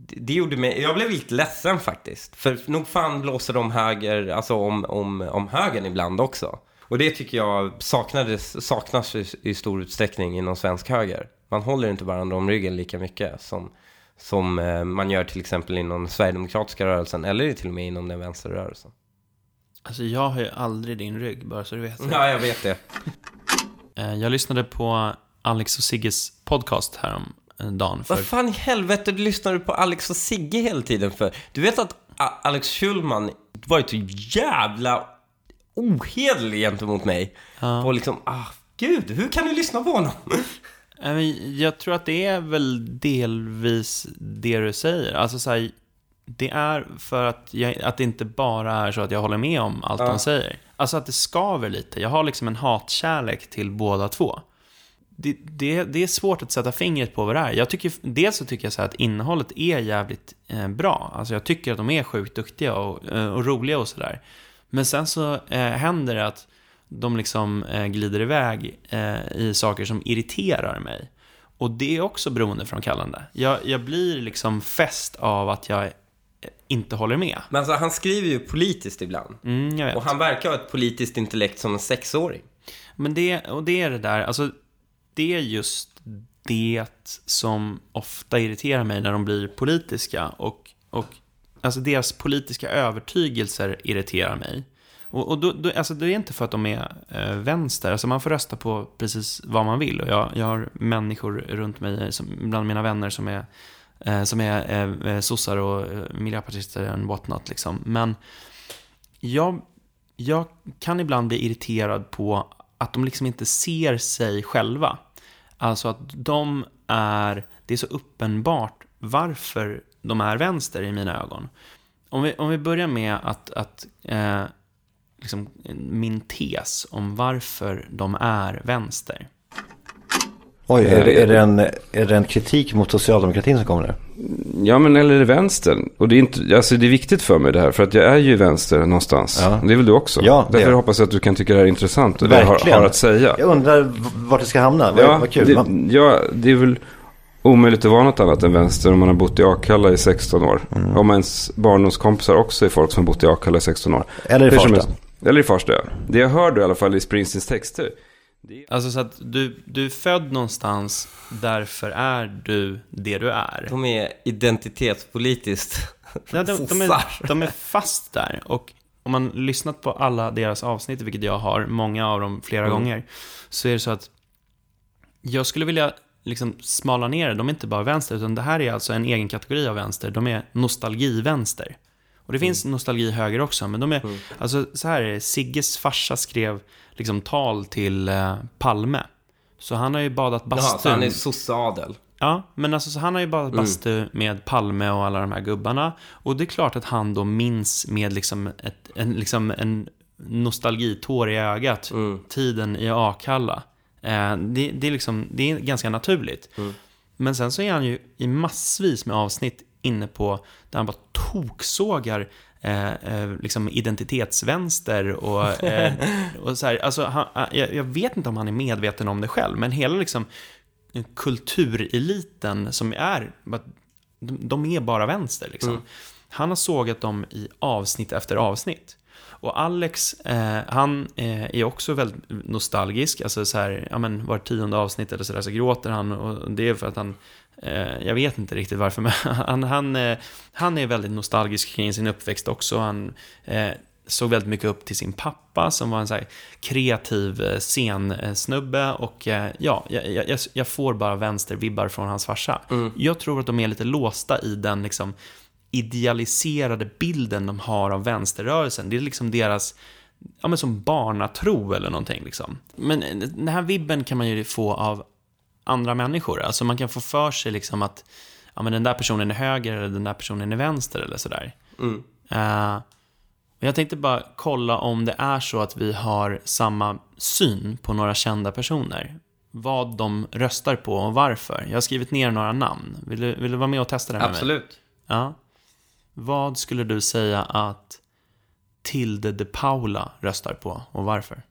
det gjorde mig, jag blev lite ledsen faktiskt. För nog fan blåser de höger, alltså om, om, om högern ibland också. Och det tycker jag saknades, saknas i, i stor utsträckning inom svensk höger. Man håller inte varandra om ryggen lika mycket som, som eh, man gör till exempel inom sverigedemokratiska rörelsen eller till och med inom den vänsterrörelsen. Alltså jag har ju aldrig din rygg, bara så du vet. Ja, jag vet det. Eh, Jag lyssnade på Alex och Sigges podcast härom dagen för... Vad fan i helvete du lyssnar du på Alex och Sigge hela tiden för? Du vet att Alex Schulman var ju så jävla ohederlig gentemot mig. Ja. Och liksom, ah, gud, hur kan du lyssna på honom? [laughs] Jag tror att det är väl delvis det du säger. Alltså så här, det är för att, jag, att det inte bara är så att jag håller med om allt Ja. de säger. Alltså att det skaver lite. Jag har liksom en hatkärlek till båda två. Det, det, det är svårt att sätta fingret på vad det är. Jag tycker, dels så tycker jag så att innehållet är jävligt eh, bra. Alltså jag tycker att de är sjukt duktiga och, eh, och roliga och sådär. Men sen så eh, händer det att de liksom eh, glider iväg eh, i saker som irriterar mig. Och det är också beroendeframkallande. Jag, jag blir liksom fäst av att jag eh, inte håller med. Men alltså, han skriver ju politiskt ibland. Mm. Och han verkar ha ett politiskt intellekt som en sexåring. Men det, och det är det där, alltså det är just det som ofta irriterar mig när de blir politiska och, och alltså deras politiska övertygelser irriterar mig. Och, och då, då, alltså det är inte för att de är eh, vänster, alltså man får rösta på precis vad man vill. Och jag, jag har människor runt mig, som, bland mina vänner som är, eh, som är eh, eh sossar och eh, miljöpartister och whatnot liksom. Men jag, jag kan ibland bli irriterad på att de liksom inte ser sig själva. Alltså att de är, det är så uppenbart varför de är vänster i mina ögon. Om vi, om vi börjar med att, att eh, liksom, min tes om varför de är vänster. Oj, är det, är, det en, är det en kritik mot socialdemokratin som kommer nu? Ja, men eller är det vänstern? Och det är, inte, alltså det är viktigt för mig det här, för att jag är ju vänster någonstans. Ja. Det är väl du också? Ja, det är Därför jag. hoppas jag att du kan tycka det här är intressant och det har, har att säga. Jag undrar vart det ska hamna. Vad, Ja, vad kul. det, ja, det är väl omöjligt att vara något annat än vänster om man har bott i Akalla i 16 år. Mm. Om ens barndomskompisar också är folk som har bott i Akalla i 16 år. eller i Farsta. Eller i Farsta, ja. Det jag hörde i alla fall i Springsteens texter. Alltså så att du, du är född någonstans, därför är du det du är. De är identitetspolitiskt [laughs] Ja, de, de, är, de är fast där. Och om man lyssnat på alla deras avsnitt, vilket jag har, många av dem flera Mm. gånger, så är det så att jag skulle vilja liksom smala ner det. De är inte bara vänster, utan det här är alltså en egen kategori av vänster. De är nostalgivänster. Och det finns nostalgi höger också, men de är, alltså så här är det, Sigges farsa skrev liksom tal till eh, Palme. Så han har ju badat Jaha, bastu. så han är sosseadel. Ja, men alltså så han har ju badat Mm. bastu med Palme och alla de här gubbarna. Och det är klart att han då minns med liksom, ett, en, liksom en nostalgitår i ögat Mm. tiden i Akalla. Eh, det, det, är liksom, det är ganska naturligt. Mm. Men sen så är han ju i massvis med avsnitt inne på där han bara toksågar eh, eh, liksom identitetsvänster och, eh, och så här, alltså, han, jag, jag vet inte om han är medveten om det själv, men hela liksom kultureliten som är, de, de är bara vänster liksom. Mm. Han har sågat dem i avsnitt efter avsnitt. Och Alex, eh, han eh, är också väldigt nostalgisk. Alltså så här, ja men var tionde avsnitt eller sådär så gråter han. Och det är för att han, jag vet inte riktigt varför, men [laughs] han, han, eh, han är väldigt nostalgisk kring sin uppväxt också. Han eh, såg väldigt mycket upp till sin pappa som var en så kreativ eh, scensnubbe. Och eh, ja, jag, jag, jag får bara vänstervibbar från hans farsa. Jag tror att de är lite låsta i den liksom idealiserade bilden de har av vänsterrörelsen. Det är liksom deras, ja men som barnatro eller någonting liksom. Men eh, den här vibben kan man ju få av andra människor. Alltså man kan få för sig liksom att, ja men den där personen är höger eller den där personen är vänster eller sådär. Mm. Och jag tänkte bara kolla om det är så att vi har samma syn på några kända personer. Vad de röstar på och varför. Jag har skrivit ner några namn. Vill du, vill du vara med och testa det med mig? Absolut. Ja. Vad skulle du säga att Tilde de Paula röstar på och varför?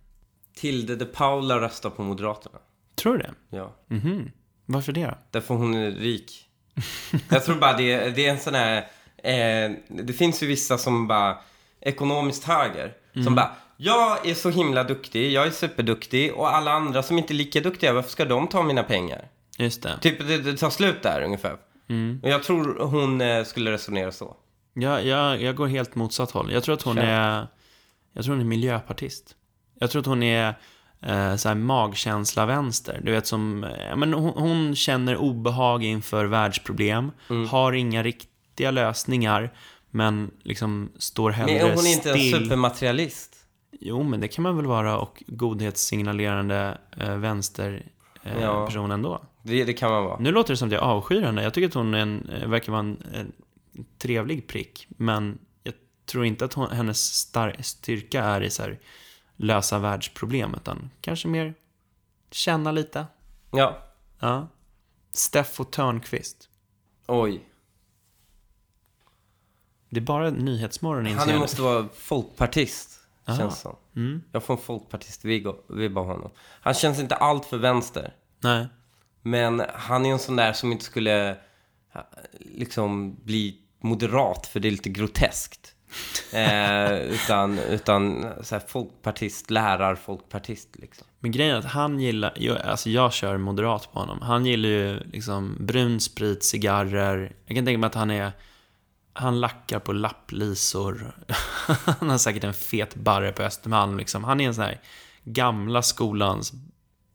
Tilde de Paula röstar på Moderaterna. Tror du det? Ja. Mhm. Varför det då? Därför hon är rik. [laughs] Jag tror bara det, det är en sån här... Eh, det finns ju vissa som bara... Ekonomiskt höger. Som bara... Jag är så himla duktig, jag är superduktig och alla andra som inte är lika duktiga, varför ska de ta mina pengar? Just det. Typ, det, det tar slut där ungefär. Och jag tror hon eh, skulle resonera så. Jag, jag, jag går helt motsatt håll. Jag tror att hon Kör. är... Jag tror hon är miljöpartist. Jag tror att hon är så här magkänsla-vänster. Du vet som... Eh, men hon, hon känner obehag inför världsproblem. Mm. Har inga riktiga lösningar. Men liksom står hellre Men hon är inte en still. supermaterialist. Jo, men det kan man väl vara och godhetssignalerande eh, vänster eh, Ja. person ändå. Det, det kan man vara. Nu låter det som att jag avskyr henne. Jag tycker att hon är en, eh, verkar vara en, en trevlig prick. Men jag tror inte att hon, hennes star- styrka är i så här, lösa världsproblem. Utan kanske mer känna lite. Ja. Ja. Steffo Törnqvist. Oj. Det är bara Nyhetsmorgon inser Han måste vara folkpartist, Aha. känns som. Mm. Jag får en folkpartist-vibb av honom. Han känns inte allt för vänster. Nej. Men han är en sån där som inte skulle liksom bli moderat för det är lite groteskt. Eh, utan utan så här, folkpartist, lärar folkpartist liksom. Men grejen är att han gillar, jag, alltså jag kör moderat på honom. Han gillar ju liksom brun sprit, cigarrer. Jag kan tänka mig att han är, han lackar på lapplisor. [laughs] han har säkert en fet barre på Östermalm liksom. Han är en sån här gamla skolans,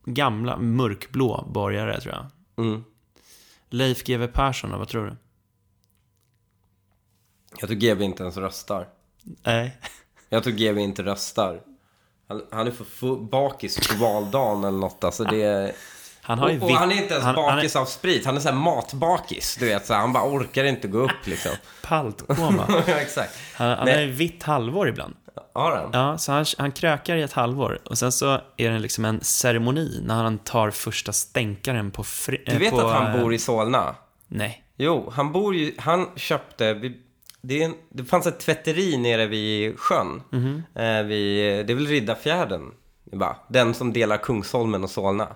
gamla mörkblå borgare tror jag. Mm. Leif GW Persson vad tror du? Jag tror GB inte ens röstar. Nej. Jag tror GB inte röstar. Han, han är för bakis på valdagen eller något. Alltså det är... Han har ju och, och han är inte ens han- han är- bakis av sprit. Han är så här matbakis. Du vet, så här, han bara orkar inte gå upp liksom. [laughs] Paltkoma. [laughs] ja, exakt. Han, han har ju vitt halvår ibland. Har han? Ja, så han, han krökar i ett halvår och sen så är det liksom en ceremoni när han tar första stänkaren på... Fri, Du vet på, att han eh, bor i Solna? Nej. Jo, han bor ju... Han köpte... vid- Det, en, det fanns ett tvätteri nere vid sjön. Mhm. Eh, vid, det är väl Riddarfjärden? Bara, den som delar Kungsholmen och Solna.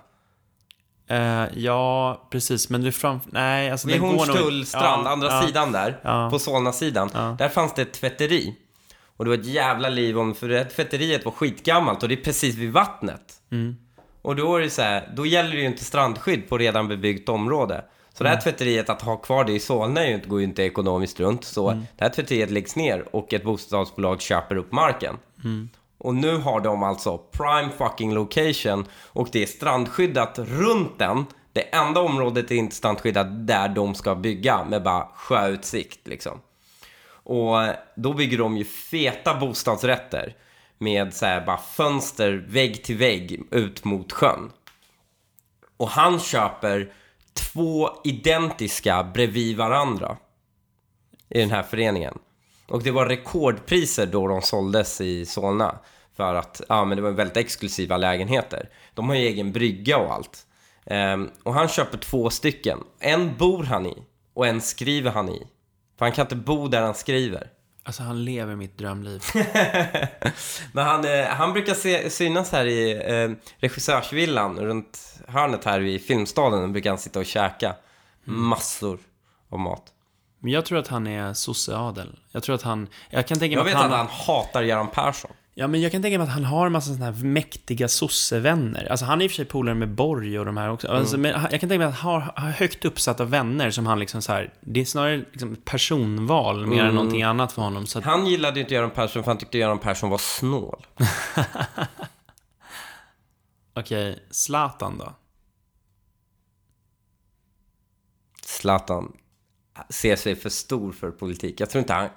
Eh, ja, precis, men du fram... Nej, alltså Vid går nog- Hornstull strand, Ja, andra ja. sidan där, Ja. på Solna-sidan. Där fanns det ett tvätteri. Och det var ett jävla liv om, för det tvätteriet var skitgammalt och det är precis vid vattnet. Mm. Och då är det så här, då gäller det ju inte strandskydd på redan bebyggt område. Så det här tvätteriet, att ha kvar det i Solna är ju inte, går ju inte ekonomiskt runt. Så Mm. det här tvätteriet läggs ner och ett bostadsbolag köper upp marken. Mm. Och nu har de alltså prime fucking location och det är strandskyddat runt den. Det enda området är inte strandskyddat där de ska bygga med bara sjöutsikt liksom. Och då bygger de ju feta bostadsrätter med så här bara fönster vägg till vägg ut mot sjön. Och han köper två identiska bredvid varandra i den här föreningen. Och det var rekordpriser då de såldes i Solna. För att, ja men det var väldigt exklusiva lägenheter. De har ju egen brygga och allt. Ehm, och han köper två stycken. En bor han i och en skriver han i. För han kan inte bo där han skriver. Alltså, han lever mitt drömliv. [laughs] Men han, eh, han brukar se, synas här i eh, regissörsvillan runt hörnet här i Filmstaden. brukar han sitta och käka massor av mat. Men jag tror att han är sosseadel. Jag tror att han... Jag kan tänka Jag mig vet att han... att han hatar Göran Persson. Ja, men jag kan tänka mig att han har en massa sådana här mäktiga sossevänner. Alltså, han är i och för sig polare med Borg och de här också. Alltså, men han- jag kan tänka mig att han har, högt uppsatta vänner som han liksom så här... Det är snarare liksom personval mer än någonting annat för honom. Att, Han gillade inte Göran Persson för han tyckte Göran Persson var snål. [laughs] Okej, Zlatan då? Zlatan ser sig för stor för politik. Jag tror inte han,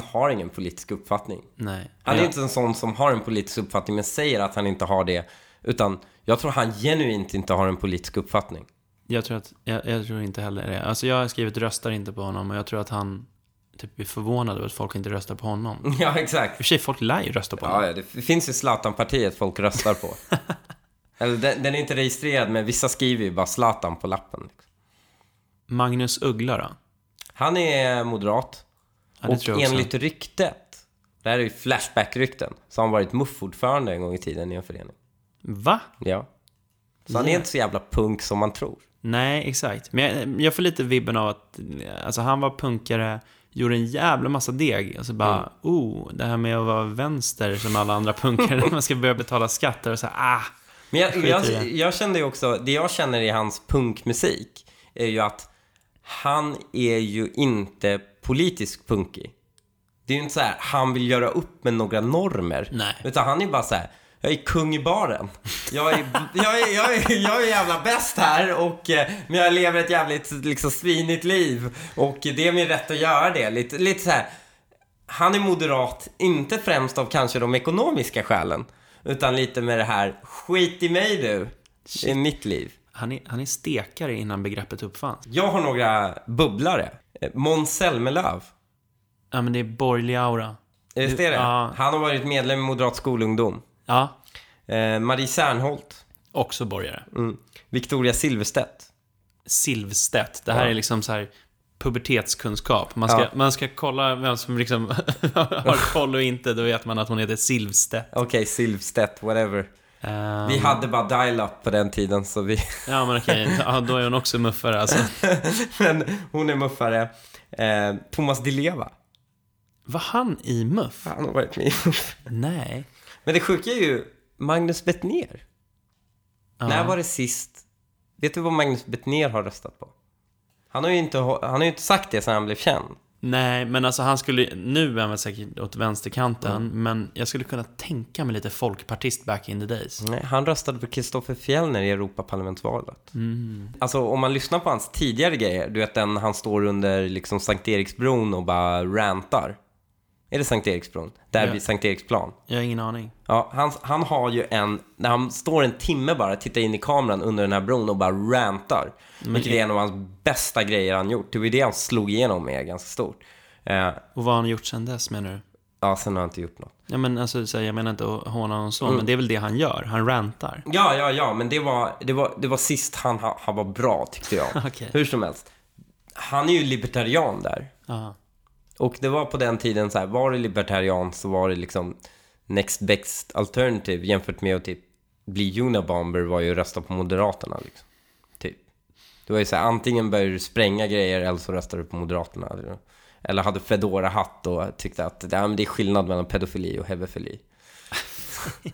han har ingen politisk uppfattning. Nej. Han är Ja. inte en sån som har en politisk uppfattning men säger att han inte har det. Utan jag tror han genuint inte har en politisk uppfattning. Jag tror, att, jag, jag tror inte heller det. Alltså jag har skrivit röstar inte på honom och jag tror att han typ är förvånad över att folk inte röstar på honom. I [laughs] Ja, exakt. och för sig, folk lär ju rösta på honom. Ja, ja, det finns ju Zlatan-partiet folk röstar på. [laughs] Eller den, den är inte registrerad men vissa skriver ju bara Zlatan på lappen. Magnus Uggla då? Han är moderat. Ja, och enligt ryktet, det här är ju Flashback-rykten, så har han varit muffordförande en gång i tiden i en förening. Va? Ja. Så han är inte så jävla punk som man tror. Nej, exakt. Men jag, jag får lite vibben av att alltså, han var punkare, gjorde en jävla massa deg. Och så bara, Mm. oh, det här med att vara vänster som alla andra punkare, när [laughs] man ska börja betala skatter och så här, ah. Men jag, jag, jag kände ju också, det jag känner i hans punkmusik är ju att han är ju inte politisk punkig. Det är ju inte så här, han vill göra upp med några normer. Nej. Utan han är bara så här, jag är kung i baren. Jag är, jag är, jag är, jag är jävla bäst här och eh, men jag lever ett jävligt liksom svinigt liv. Och det är min rätt att göra det. Lite, lite så här, han är moderat, inte främst av kanske de ekonomiska skälen. Utan lite med det här, skit i mig du. Det är mitt liv. Han är, han är stekare innan begreppet uppfanns. Jag har några bubblare. Eh, Måns Zelmerlöw. Ja, men det är borgerlig aura. Visst är det? Ja. Han har varit medlem i Moderat skolungdom. Ja, Eh, Marie Serneholt. också borgare. Mm. Victoria Silvstedt. Silvstedt. Det här Ja. är liksom så här pubertetskunskap. Man ska, Ja. man ska kolla vem som liksom [laughs] har koll och inte. Då vet man att hon heter Silvstedt. Okej, Silvstedt, whatever. Ehm, Vi hade bara dial-up på den tiden så vi... Ja, men okej. Ja, då är hon också muffare alltså. [laughs] Men hon är muffare. Eh, Thomas Di Leva. Var han i muff? Han har varit med i Muff. Nej. Men det sjuka är ju Magnus Bettner. Ja. När var det sist? Vet du vad Magnus Bettner har röstat på? Han har ju inte, han har ju inte sagt det sedan han blev känd. Nej, men alltså han skulle, nu är han väl säkert åt vänsterkanten, Mm. men jag skulle kunna tänka mig lite folkpartist back in the days. Nej, han röstade på Kristoffer Fjellner i Europaparlamentsvalet. Mm. Alltså om man lyssnar på hans tidigare grejer, du vet den han står under liksom Sankt Eriksbron och bara rantar. Är det Sankt Eriksbron? Där Ja. vid Sankt Eriksplan. Jag har ingen aning. Ja, han, han har ju en, när han står en timme bara, tittar in i kameran under den här bron och bara rantar. Vilket är en av hans bästa grejer han gjort. Det var ju det han slog igenom med ganska stort. Eh, Och vad har han gjort sen dess menar du? ja, sen har han inte gjort något. Ja men alltså, så jag menar inte att håna honom så, Mm. men det är väl det han gör. Han rantar. Ja, ja, ja, men det var, det var, det var sist han, ha- han var bra tyckte jag. [laughs] Okej. Hur som helst. Han är ju libertarian där. Ja. Och det var på den tiden så här, var det libertarian så var det liksom next best alternative jämfört med att typ bli Unabomber var ju att rösta på Moderaterna liksom. Typ. Det var ju så här, antingen började du spränga grejer eller så röstade du på Moderaterna. Eller, eller hade fedora hatt och tyckte att ja, men det är skillnad mellan pedofili och hebefili. [laughs]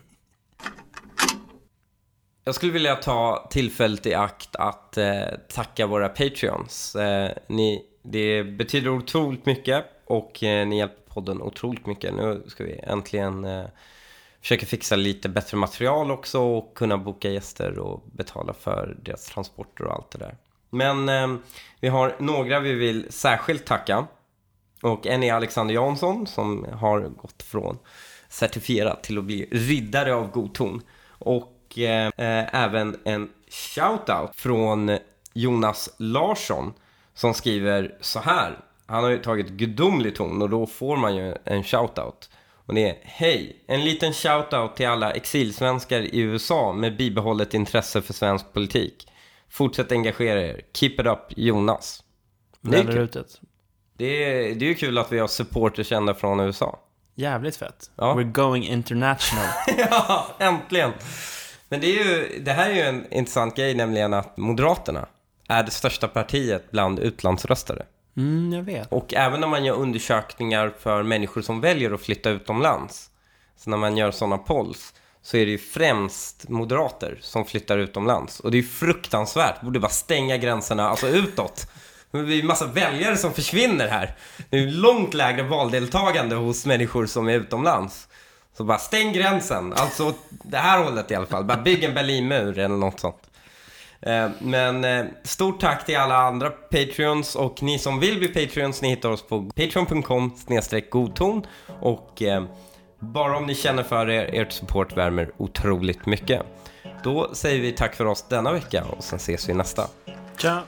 Jag skulle vilja ta tillfället i akt att eh, tacka våra Patreons. Eh, ni, det betyder otroligt mycket och eh, ni hjälper podden otroligt mycket. Nu ska vi äntligen eh, försöka fixa lite bättre material också och kunna boka gäster och betala för deras transporter och allt det där. Men eh, vi har några vi vill särskilt tacka. Och en är Alexander Jansson som har gått från certifierad till att bli riddare av god ton. Och eh, eh även en shout-out från Jonas Larsson som skriver så här. Han har ju tagit gudomlig ton och då får man ju en shoutout. Och det är Hej! En liten shoutout till alla exilsvenskar i USA med bibehållet intresse för svensk politik. Fortsätt engagera er. Keep it up Jonas. Det är, kul. Det, är, det är ju kul att vi har supporters kända från USA. Jävligt fett. Ja. We're going international. [laughs] ja, äntligen! Men det, är ju, det här är ju en intressant grej, nämligen att Moderaterna är det största partiet bland utlandsröstare. Mm, jag vet. Och även när man gör undersökningar för människor som väljer att flytta utomlands, så när man gör sådana polls, så är det ju främst moderater som flyttar utomlands. Och det är ju fruktansvärt, borde bara stänga gränserna, alltså utåt. Men det är ju massa väljare som försvinner här. Det är ju långt lägre valdeltagande hos människor som är utomlands. Så bara stäng gränsen, alltså det här hållet i alla fall. Bara bygg en Berlinmur eller något sånt. Eh, men eh, stort tack till alla andra Patreons och ni som vill bli Patreons, ni hittar oss på patreon.com godton och eh, bara om ni känner för er, ert support värmer otroligt mycket. Då säger vi tack för oss denna vecka och sen ses vi nästa. Ciao.